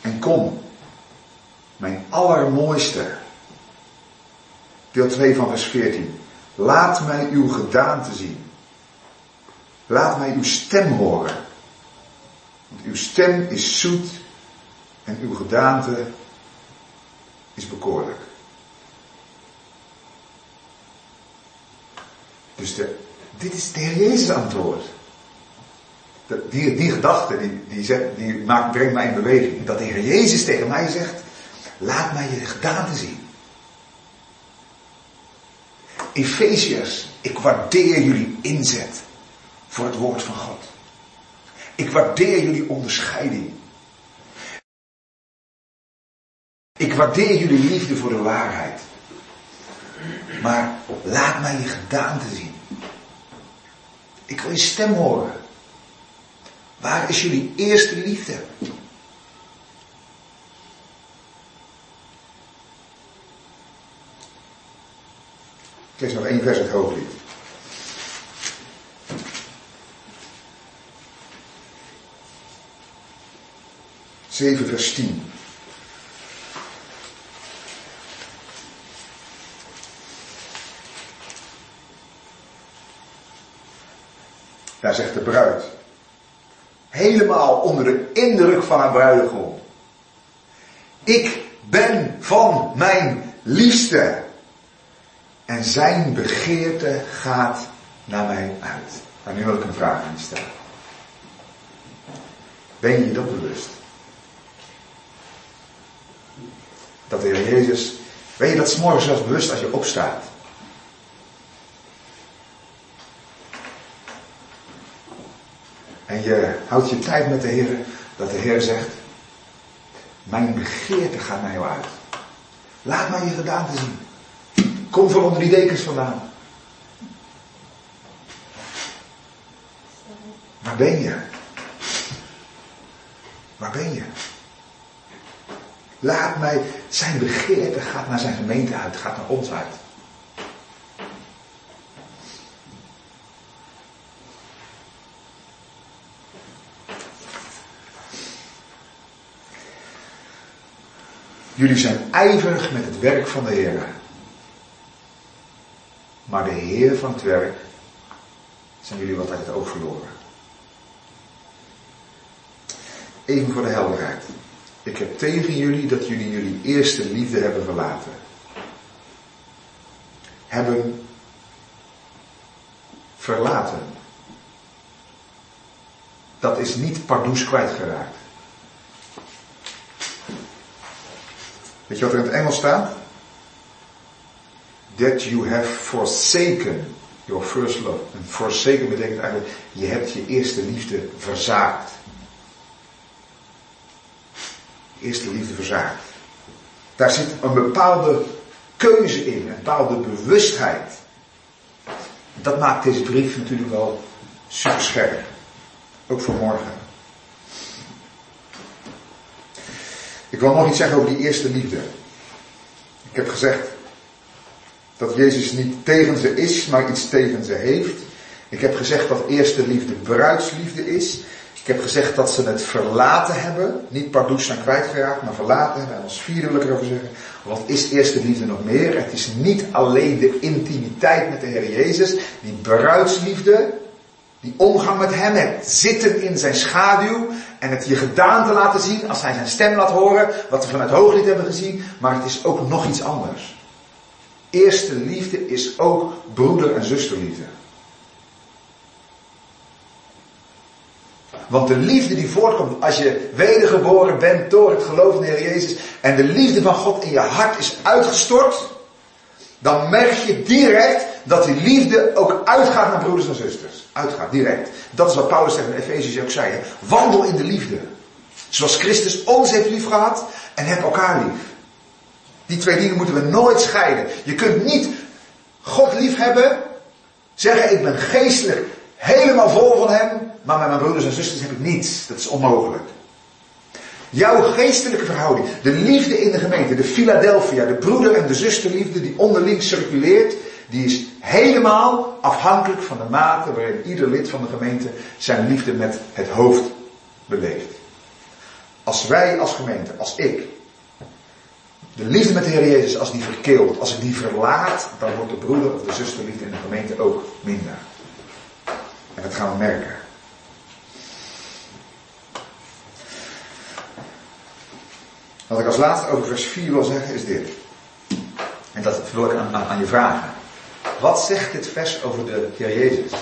En kom, mijn allermooiste. Deel 2 van vers 14. Laat mij uw gedaante zien. Laat mij uw stem horen. Want uw stem is zoet en uw gedaante is bekoorlijk. Dus dit is de Heer Jezus antwoord. Die, die gedachte, die, die, die maakt, brengt mij in beweging. Dat de Heer Jezus tegen mij zegt, laat mij je gedaante zien. Efeziërs, ik waardeer jullie inzet voor het woord van God. Ik waardeer jullie onderscheiding. Ik waardeer jullie liefde voor de waarheid. Maar laat mij je gedaante zien. Ik wil je stem horen. Waar is jullie eerste liefde? Ik lees nog één vers uit Hooglied. Zeven vers tien. Daar zegt de bruid. Helemaal onder de indruk van haar bruidegom. Ik ben van mijn liefste. En zijn begeerte gaat naar mij uit. Maar nu wil ik een vraag aan je stellen. Ben je je dat bewust? Dat de Heer Jezus, ben je dat s'morgens zelfs bewust als je opstaat? En je houdt je tijd met de Heer, dat de Heer zegt, mijn begeerte gaat naar jou uit. Laat mij je gedaante zien. Kom van onder die dekens vandaan. Waar ben je? Waar ben je? Laat mij, zijn begeerte gaat naar zijn gemeente uit, gaat naar ons uit. Jullie zijn ijverig met het werk van de Heer. Maar de Heer van het werk zijn jullie wat uit het oog verloren. Even voor de helderheid. Ik heb tegen jullie dat jullie jullie eerste liefde hebben verlaten. Hebben verlaten. Dat is niet pardoes kwijtgeraakt. Weet je wat er in het Engels staat? That you have forsaken your first love. En forsaken betekent eigenlijk, je hebt je eerste liefde verzaakt. eerste liefde verzaakt. Daar zit een bepaalde keuze in, een bepaalde bewustheid. Dat maakt deze brief natuurlijk wel super scherp. Ook voor morgen. Ik wil nog iets zeggen over die eerste liefde. Ik heb gezegd dat Jezus niet tegen ze is, maar iets tegen ze heeft. Ik heb gezegd dat eerste liefde bruidsliefde is. Ik heb gezegd dat ze het verlaten hebben. Niet pardoes zijn kwijtgeraakt, maar verlaten hebben. En als vierde wil ik erover zeggen. Wat is eerste liefde nog meer? Het is niet alleen de intimiteit met de Heer Jezus. Die bruidsliefde. Die omgang met hem. Het zitten in zijn schaduw. En het je gedaan te laten zien als hij zijn stem laat horen. Wat we vanuit Hooglied hebben gezien. Maar het is ook nog iets anders. Eerste liefde is ook broeder- en zusterliefde. Want de liefde die voortkomt als je wedergeboren bent door het geloof in de Heer Jezus en de liefde van God in je hart is uitgestort, dan merk je direct dat die liefde ook uitgaat naar broeders en zusters. Uitgaat, direct. Dat is wat Paulus tegen de Efeziërs ook zei. Wandel in de liefde. Zoals Christus ons heeft lief gehad en heb elkaar lief. Die twee dingen moeten we nooit scheiden. Je kunt niet God lief hebben, zeggen ik ben geestelijk helemaal vol van Hem, maar met mijn broeders en zusters heb ik niets. Dat is onmogelijk. Jouw geestelijke verhouding, de liefde in de gemeente, de Philadelphia, de broeder- en de zusterliefde die onderling circuleert, die is helemaal afhankelijk van de mate waarin ieder lid van de gemeente zijn liefde met het hoofd beleeft. Als wij als gemeente, als ik, de liefde met de Heer Jezus, als die verkeelt, als ik die verlaat, dan wordt de broeder of de zusterliefde in de gemeente ook minder. En dat gaan we merken. Wat ik als laatste over vers 4 wil zeggen is dit. En dat wil ik aan, aan, je vragen. Wat zegt dit vers over de Heer Jezus?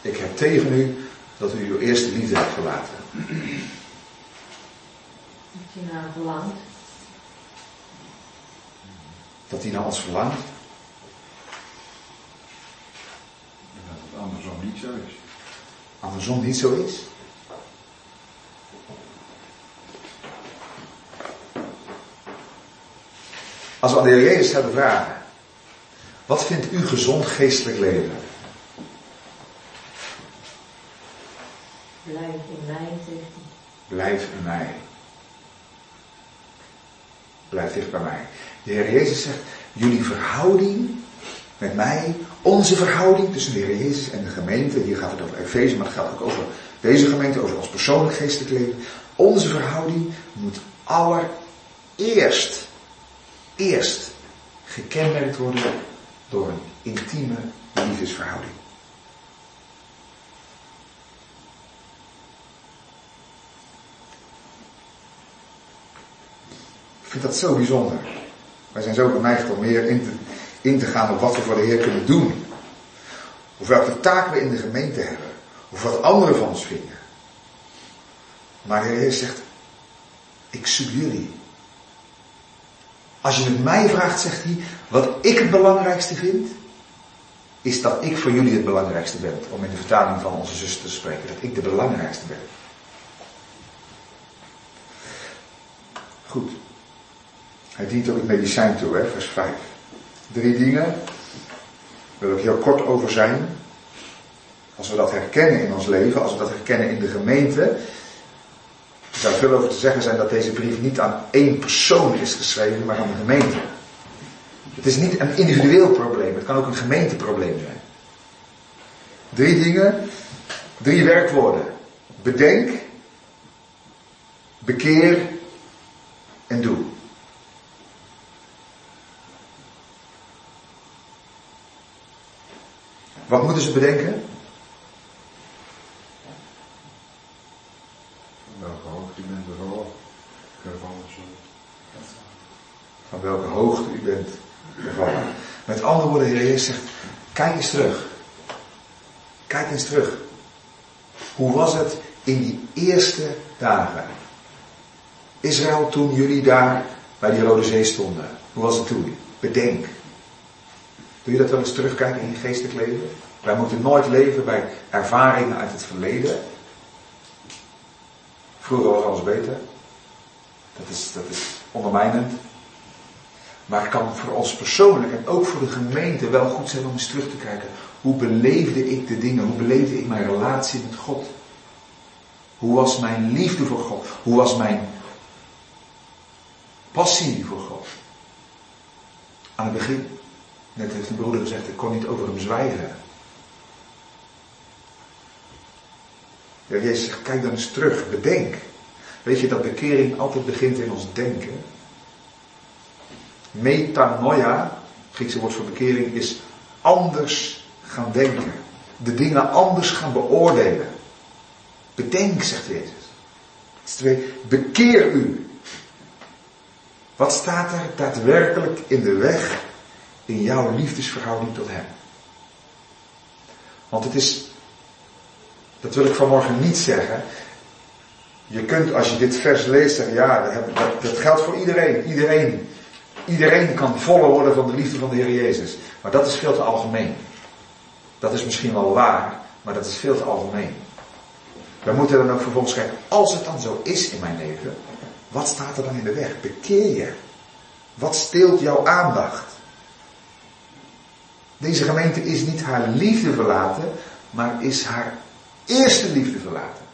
Ik heb tegen u dat u uw eerste liefde hebt verlaten. Dat je naar verlangt. Dat hij naar ons verlangt. En dat het andersom niet zo is. Andersom niet zo is. Als we aan de Heer Jezus zouden vragen. Wat vindt u gezond geestelijk leven? Blijf in mij, zegt hij. Blijf in mij. Blijf dicht bij mij. De Heer Jezus zegt, jullie verhouding met mij, onze verhouding tussen de Heer Jezus en de gemeente, hier gaat het over Efeze, maar het gaat ook over deze gemeente, over ons persoonlijk geestelijk leven. Onze verhouding moet allereerst, eerst gekenmerkt worden door een intieme liefdesverhouding. Ik vind dat zo bijzonder. Wij zijn zo geneigd om meer in te, in te gaan op wat we voor de Heer kunnen doen. Of welke taak we in de gemeente hebben. Of wat anderen van ons vinden. Maar de Heer zegt, ik zoek jullie. Als je het mij vraagt, zegt hij, wat ik het belangrijkste vind, is dat ik voor jullie het belangrijkste ben. Om in de vertaling van onze zuster te spreken, dat ik de belangrijkste ben. Goed. Hij dient ook het medicijn toe, hè, vers 5. Drie dingen. Daar wil ik heel kort over zijn. Als we dat herkennen in ons leven, als we dat herkennen in de gemeente, er zou veel over te zeggen zijn dat deze brief niet aan één persoon is geschreven, maar aan de gemeente. Het is niet een individueel probleem, het kan ook een gemeenteprobleem zijn. Drie dingen, drie werkwoorden. Bedenk, bekeer en doe. Wat moeten ze bedenken? Van welke hoogte u bent bevallen. Gevallen. Van welke hoogte u bent bevallen. Met andere woorden, de Heer Jezus zegt, kijk eens terug. Kijk eens terug. Hoe was het in die eerste dagen? Israël toen jullie daar bij die Rode Zee stonden. Hoe was het toen? Bedenk. Doe je dat wel eens terugkijken in je geestelijk leven? Wij moeten nooit leven bij ervaringen uit het verleden. Vroeger was alles beter. Dat is, dat is ondermijnend. Maar het kan voor ons persoonlijk en ook voor de gemeente wel goed zijn om eens terug te kijken. Hoe beleefde ik de dingen? Hoe beleefde ik mijn relatie met God? Hoe was mijn liefde voor God? Hoe was mijn passie voor God? Aan het begin, net heeft een broeder gezegd, ik kon niet over hem zwijgen. Ja, Jezus zegt, kijk dan eens terug, bedenk. Weet je dat bekering altijd begint in ons denken? Metanoia, Griekse woord voor bekering, is anders gaan denken. De dingen anders gaan beoordelen. Bedenk, zegt Jezus. Twee, bekeer u. Wat staat er daadwerkelijk in de weg in jouw liefdesverhouding tot Hem? Want het is Dat wil ik vanmorgen niet zeggen. Je kunt als je dit vers leest zeggen, ja, dat, dat geldt voor iedereen. Iedereen. Iedereen kan voller worden van de liefde van de Heer Jezus. Maar dat is veel te algemeen. Dat is misschien wel waar, maar dat is veel te algemeen. We moeten dan ook vervolgens kijken, als het dan zo is in mijn leven, wat staat er dan in de weg? Bekeer je. Wat steelt jouw aandacht? Deze gemeente is niet haar liefde verlaten, maar is haar eerste liefde verlaten.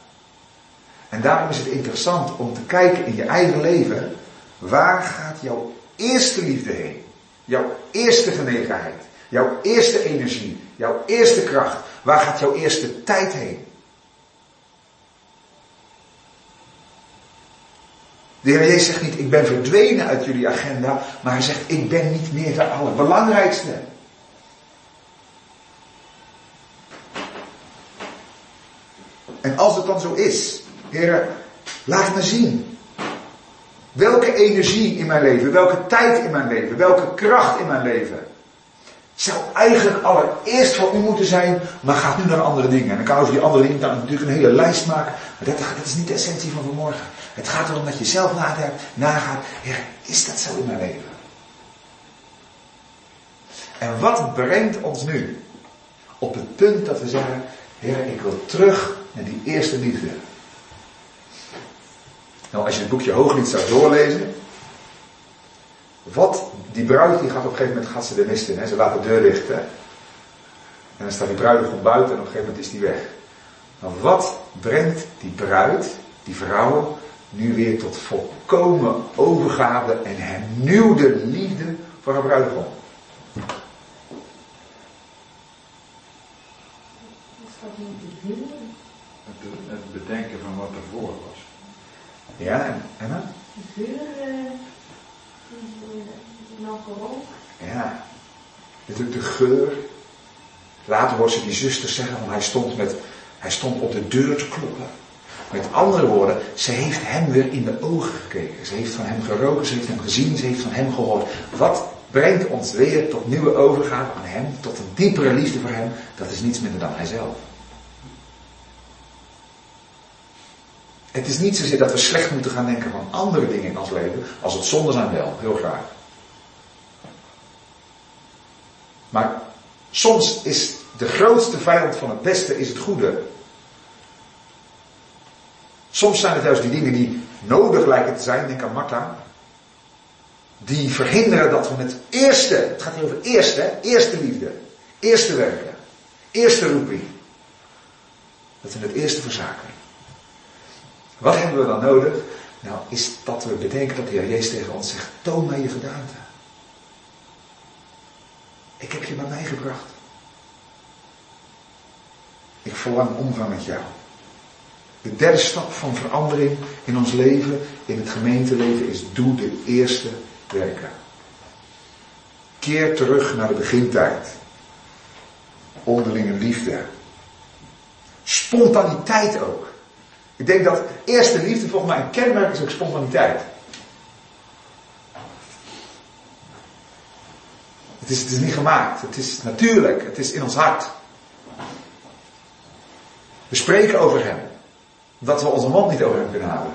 En daarom is het interessant om te kijken in je eigen leven, waar gaat jouw eerste liefde heen? Jouw eerste genegenheid, jouw eerste energie, jouw eerste kracht. Waar gaat jouw eerste tijd heen? De Heer Jezus zegt niet, ik ben verdwenen uit jullie agenda, maar hij zegt, ik ben niet meer de allerbelangrijkste. Als het dan zo is, Heer, laat me zien. Welke energie in mijn leven, welke tijd in mijn leven, welke kracht in mijn leven zou eigenlijk allereerst voor u moeten zijn, maar gaat nu naar andere dingen. En dan kan over die andere dingen dan natuurlijk een hele lijst maken, maar dat, dat is niet de essentie van vanmorgen. Het gaat erom dat je zelf nadenkt, nagaat, Heer, is dat zo in mijn leven? En wat brengt ons nu op het punt dat we zeggen, Heer, ik wil terug naar die eerste liefde. Nou, als je het boekje Hooglied zou doorlezen, wat, die bruid die gaat op een gegeven moment, gaat ze de mist in, hè? ze laat de deur dicht. En dan staat die bruidegom buiten en op een gegeven moment is die weg. Maar wat brengt die bruid, die vrouw, nu weer tot volkomen overgave en hernieuwde liefde voor haar bruidegom? Het, het bedenken van wat ervoor was. Ja, en Emma? Vuur, uh, Ja. Natuurlijk de geur. Later hoort ze die zuster zeggen, want hij stond, met, hij stond op de deur te kloppen. Met andere woorden, ze heeft hem weer in de ogen gekeken. Ze heeft van hem geroken, ze heeft hem gezien, ze heeft van hem gehoord. Wat brengt ons weer tot nieuwe overgave aan hem, tot een diepere liefde voor hem? Dat is niets minder dan hijzelf. Het is niet zozeer dat we slecht moeten gaan denken van andere dingen in ons leven, als het zonde zijn wel, heel graag. Maar soms is de grootste vijand van het beste is het goede. Soms zijn het juist die dingen die nodig lijken te zijn, denk aan Martha, die verhinderen dat we het eerste, het gaat hier over eerste, eerste liefde, eerste werken, eerste roeping, dat we het eerste verzaken. Wat hebben we dan nodig? Nou, is dat we bedenken dat de Heer Jezus tegen ons zegt, toon mij je gedaante. Ik heb je bij mij gebracht. Ik verlang omgang met jou. De derde stap van verandering in ons leven, in het gemeenteleven, is doe de eerste werken. Keer terug naar de begintijd. Onderlinge liefde. Spontaniteit ook. Ik denk dat eerste liefde volgens mij een kenmerk is ook spontaniteit. Het is, niet gemaakt, het is natuurlijk, het is in ons hart. We spreken over Hem, dat we onze mond niet over Hem kunnen houden.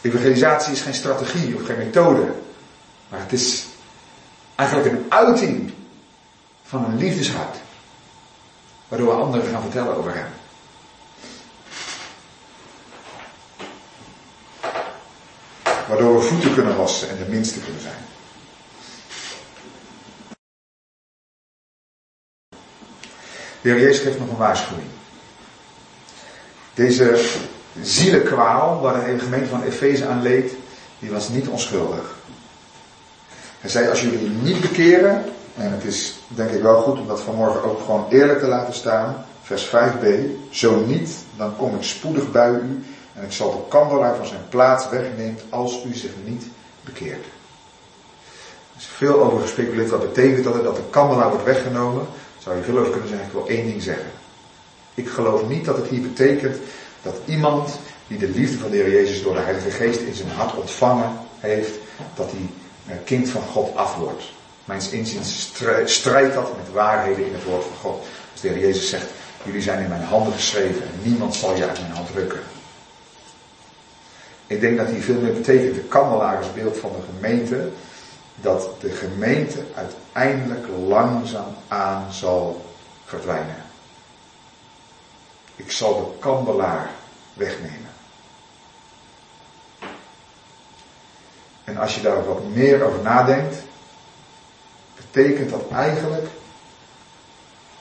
Evangelisatie is geen strategie of geen methode, maar het is eigenlijk een uiting van een liefdeshart. Waardoor we anderen gaan vertellen over hem. Waardoor we voeten kunnen wassen en de minste kunnen zijn. De Heer Jezus geeft nog een waarschuwing. Deze zielenkwaal waar de gemeente van Efeze aan leed, die was niet onschuldig. Hij zei, als jullie niet bekeren, en het is denk ik wel goed om dat vanmorgen ook gewoon eerlijk te laten staan. Vers 5b. Zo niet, dan kom ik spoedig bij u en ik zal de kandelaar van zijn plaats wegnemen als u zich niet bekeert. Er is veel over gespeculeerd. Wat betekent dat? Dat de kandelaar wordt weggenomen. Zou je veel over kunnen zeggen. Ik wil één ding zeggen. Ik geloof niet dat het hier betekent dat iemand die de liefde van de Heer Jezus door de Heilige Geest in zijn hart ontvangen heeft, dat hij kind van God af wordt. Mijns inziens strijdt dat met waarheden in het woord van God. Als de Heer Jezus zegt, jullie zijn in mijn handen geschreven en niemand zal je uit mijn hand rukken. Ik denk dat hier veel meer betekent, de kandelaar van de gemeente, dat de gemeente uiteindelijk langzaam aan zal verdwijnen. Ik zal de kandelaar wegnemen. En als je daar wat meer over nadenkt, betekent dat eigenlijk,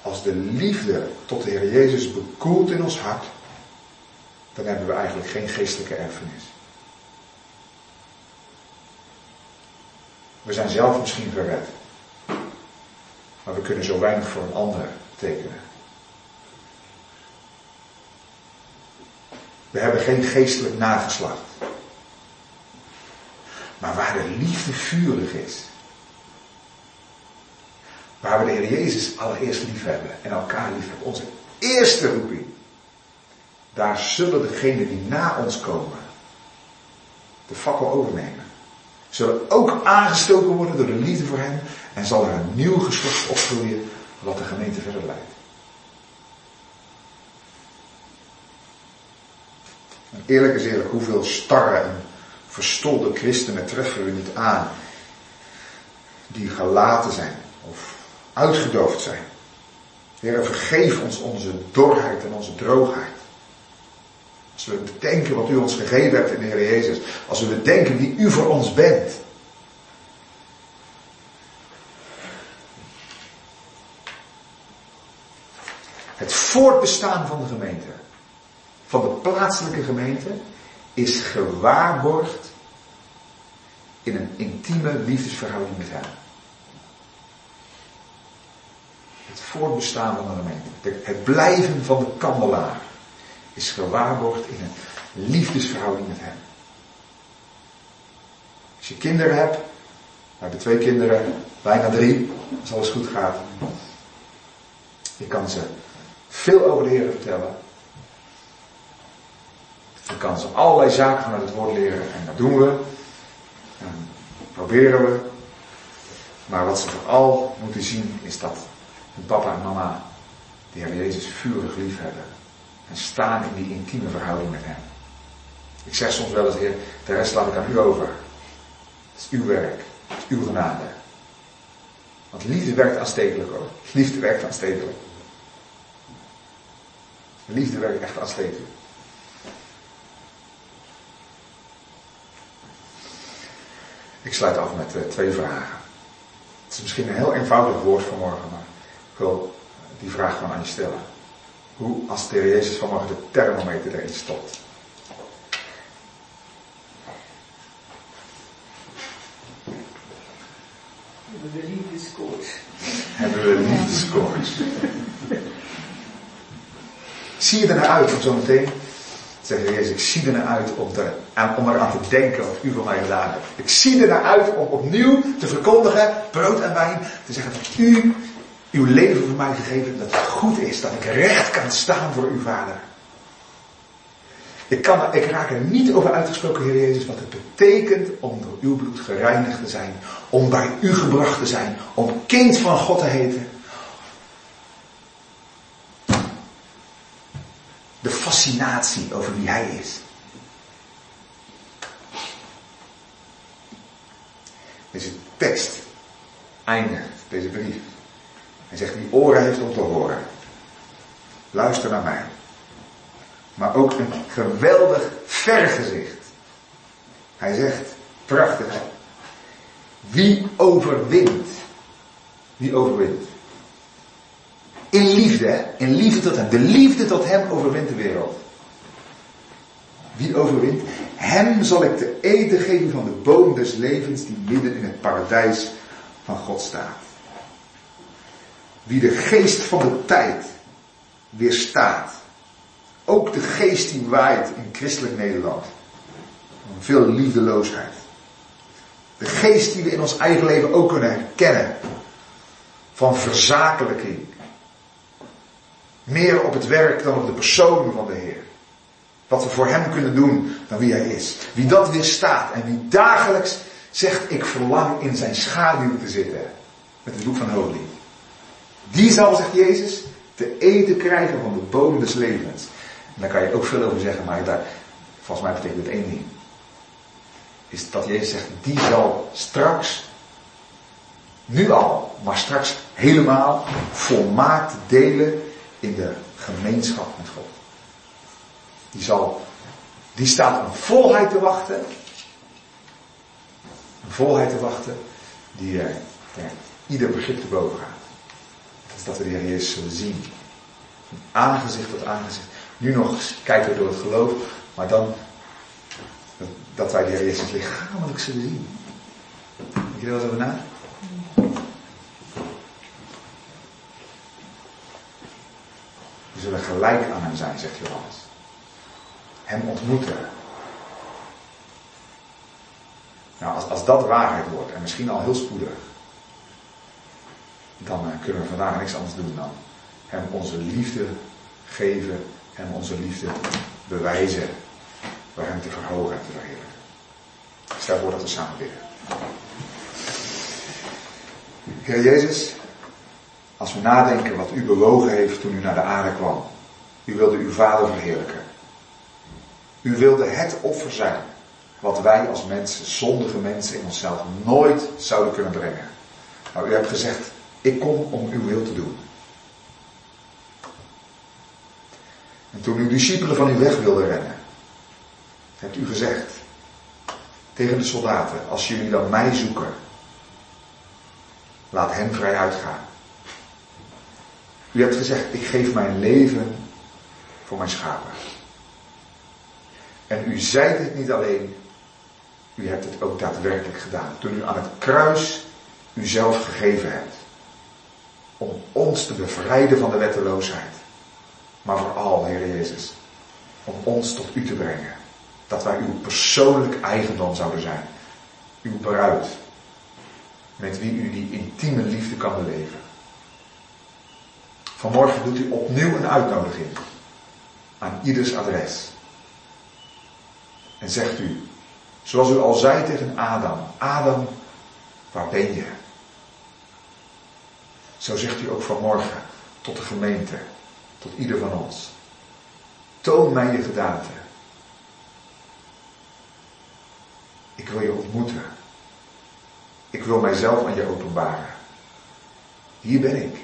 als de liefde tot de Heer Jezus bekoelt in ons hart, dan hebben we eigenlijk geen geestelijke erfenis. We zijn zelf misschien gered. Maar we kunnen zo weinig voor een ander tekenen. We hebben geen geestelijk nageslacht. Maar waar de liefde vurig is. Waar we de Heer Jezus allereerst lief hebben en elkaar lief hebben. Onze eerste roeping. Daar zullen degenen die na ons komen de fakkel overnemen. Zullen ook aangestoken worden door de liefde voor hem. En zal er een nieuw geslacht opgroeien wat de gemeente verder leidt. En eerlijk is eerlijk, hoeveel starre en verstolde christenen treffen we niet aan. Die gelaten zijn of uitgedoofd zijn. Heer, vergeef ons onze dorheid en onze droogheid. Als we bedenken wat u ons gegeven hebt in de Heer Jezus. Als we bedenken wie u voor ons bent. Het voortbestaan van de gemeente, van de plaatselijke gemeente, is gewaarborgd in een intieme liefdesverhouding met Hem. Het voortbestaan van de gemeente, het blijven van de kandelaar is gewaarborgd in een liefdesverhouding met Hem. Als je kinderen hebt, we hebben twee kinderen, bijna drie, als alles goed gaat. Je kan ze veel over de Heer vertellen. Je kan ze allerlei zaken vanuit het woord leren en dat doen we. En proberen we. Maar wat ze vooral moeten zien is dat hun papa en mama de Heer Jezus vurig lief hebben. En staan in die intieme verhouding met Hem. Ik zeg soms wel eens, Heer, de rest laat ik aan u over. Het is uw werk. Het is uw genade. Want liefde werkt aanstekelijk hoor. Liefde werkt aanstekelijk. Liefde werkt echt aanstekelijk. Ik sluit af met uh, twee vragen. Het is misschien een heel eenvoudig woord vanmorgen, maar ik wil die vraag gewoon aan je stellen. Hoe als de Heer Jezus vanmorgen de thermometer erin stopt. Hebben we liefdeskoorts. Hebben we liefdeskoorts. Zie je er naar uit om zo meteen Zeg Jezus, ik zie er naar uit om, er, om eraan te denken wat u voor mij gedaan hebt. Ik zie er naar uit om opnieuw te verkondigen, brood en wijn, te zeggen dat u uw leven voor mij gegeven dat het goed is, dat ik recht kan staan voor uw vader. Ik, kan, ik raak er niet over uitgesproken, Heer Jezus, wat het betekent om door uw bloed gereinigd te zijn, om bij u gebracht te zijn, om kind van God te heten. De fascinatie over wie Hij is. Deze tekst eindigt, deze brief. Hij zegt, wie oren heeft om te horen. Luister naar mij. Maar ook een geweldig vergezicht. Hij zegt, prachtig. Wie overwint? Wie overwint? In liefde, in liefde tot hem. De liefde tot hem overwint de wereld. Wie overwint? Hem zal ik te eten geven van de boom des levens die midden in het paradijs van God staat. Wie de geest van de tijd weerstaat. Ook de geest die waait in christelijk Nederland. Veel liefdeloosheid. De geest die we in ons eigen leven ook kunnen herkennen. Van verzakelijking. Meer op het werk dan op de persoon van de Heer. Wat we voor Hem kunnen doen dan wie Hij is. Wie dat weerstaat en wie dagelijks zegt ik verlang in zijn schaduw te zitten. Met het boek van Holy. Die zal, zegt Jezus, te eten krijgen van de boom des levens. En daar kan je ook veel over zeggen, maar daar, volgens mij betekent het één ding. Is dat Jezus zegt, die zal straks, nu al, maar straks helemaal volmaakt delen in de gemeenschap met God. Die zal, die staat een volheid te wachten. Een volheid te wachten die er ieder begrip te boven gaat. Dat we de Heer zullen zien. Van aangezicht tot aangezicht. Nu nog kijken we door het geloof, maar dan dat wij de Heer Jezus lichamelijk zullen zien. Denk je er wel na? We zullen gelijk aan hem zijn, zegt Johannes. Hem ontmoeten. Nou, als, als dat waarheid wordt, en misschien al heel spoedig, dan uh, kunnen we vandaag niks anders doen dan hem onze liefde geven, hem onze liefde bewijzen, door hem te verhogen en te verheerlijken. Stel voor dat we samen bidden. Heer Jezus, als we nadenken wat u bewogen heeft toen u naar de aarde kwam. U wilde uw vader verheerlijken. U wilde het offer zijn wat wij als mensen, zondige mensen in onszelf, nooit zouden kunnen brengen. Maar u hebt gezegd, ik kom om uw wil te doen. En toen uw discipelen van u weg wilden rennen, hebt u gezegd tegen de soldaten, als jullie dan mij zoeken, laat hen vrij uitgaan. U hebt gezegd, ik geef mijn leven voor mijn schapen. En u zei dit niet alleen, u hebt het ook daadwerkelijk gedaan. Toen u aan het kruis uzelf gegeven hebt. Om ons te bevrijden van de wetteloosheid. Maar vooral, Heer Jezus, om ons tot u te brengen. Dat wij uw persoonlijk eigendom zouden zijn. Uw bruid. Met wie u die intieme liefde kan beleven. Vanmorgen doet u opnieuw een uitnodiging. Aan ieders adres. En zegt u, zoals u al zei tegen Adam, Adam, waar ben je? Zo zegt u ook vanmorgen tot de gemeente, tot ieder van ons. Toon mij je gedaante. Ik wil je ontmoeten. Ik wil mijzelf aan je openbaren. Hier ben ik.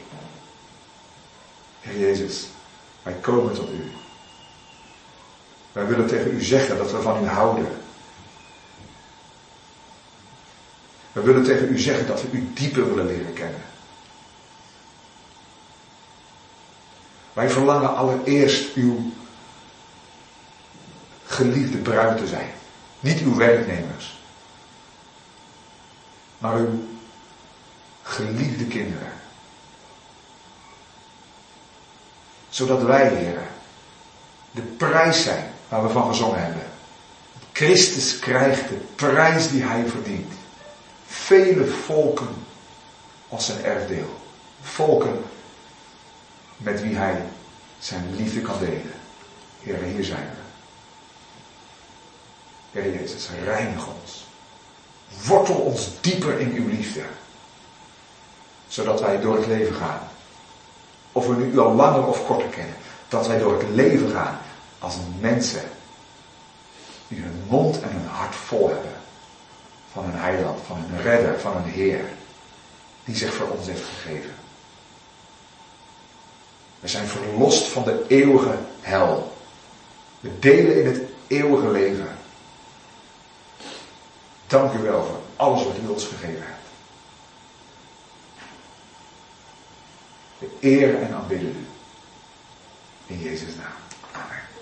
Heer Jezus, wij komen tot u. Wij willen tegen u zeggen dat we van u houden. We willen tegen u zeggen dat we u dieper willen leren kennen. Wij verlangen allereerst uw geliefde bruid te zijn. Niet uw werknemers. Maar uw geliefde kinderen. Zodat wij, heren, de prijs zijn waar we van gezongen hebben. Christus krijgt de prijs die hij verdient. Vele volken als zijn erfdeel. Volken met wie hij zijn liefde kan delen. Heer, hier zijn we. Heer Jezus, reinig ons. Wortel ons dieper in uw liefde. Zodat wij door het leven gaan. Of we nu u al langer of korter kennen. Dat wij door het leven gaan als mensen die hun mond en hun hart vol hebben van een heiland, van een redder, van een Heer, die zich voor ons heeft gegeven. We zijn verlost van de eeuwige hel. We delen in het eeuwige leven. Dank u wel voor alles wat u ons gegeven hebt. We eren en aanbidden u. In Jezus' naam. Amen.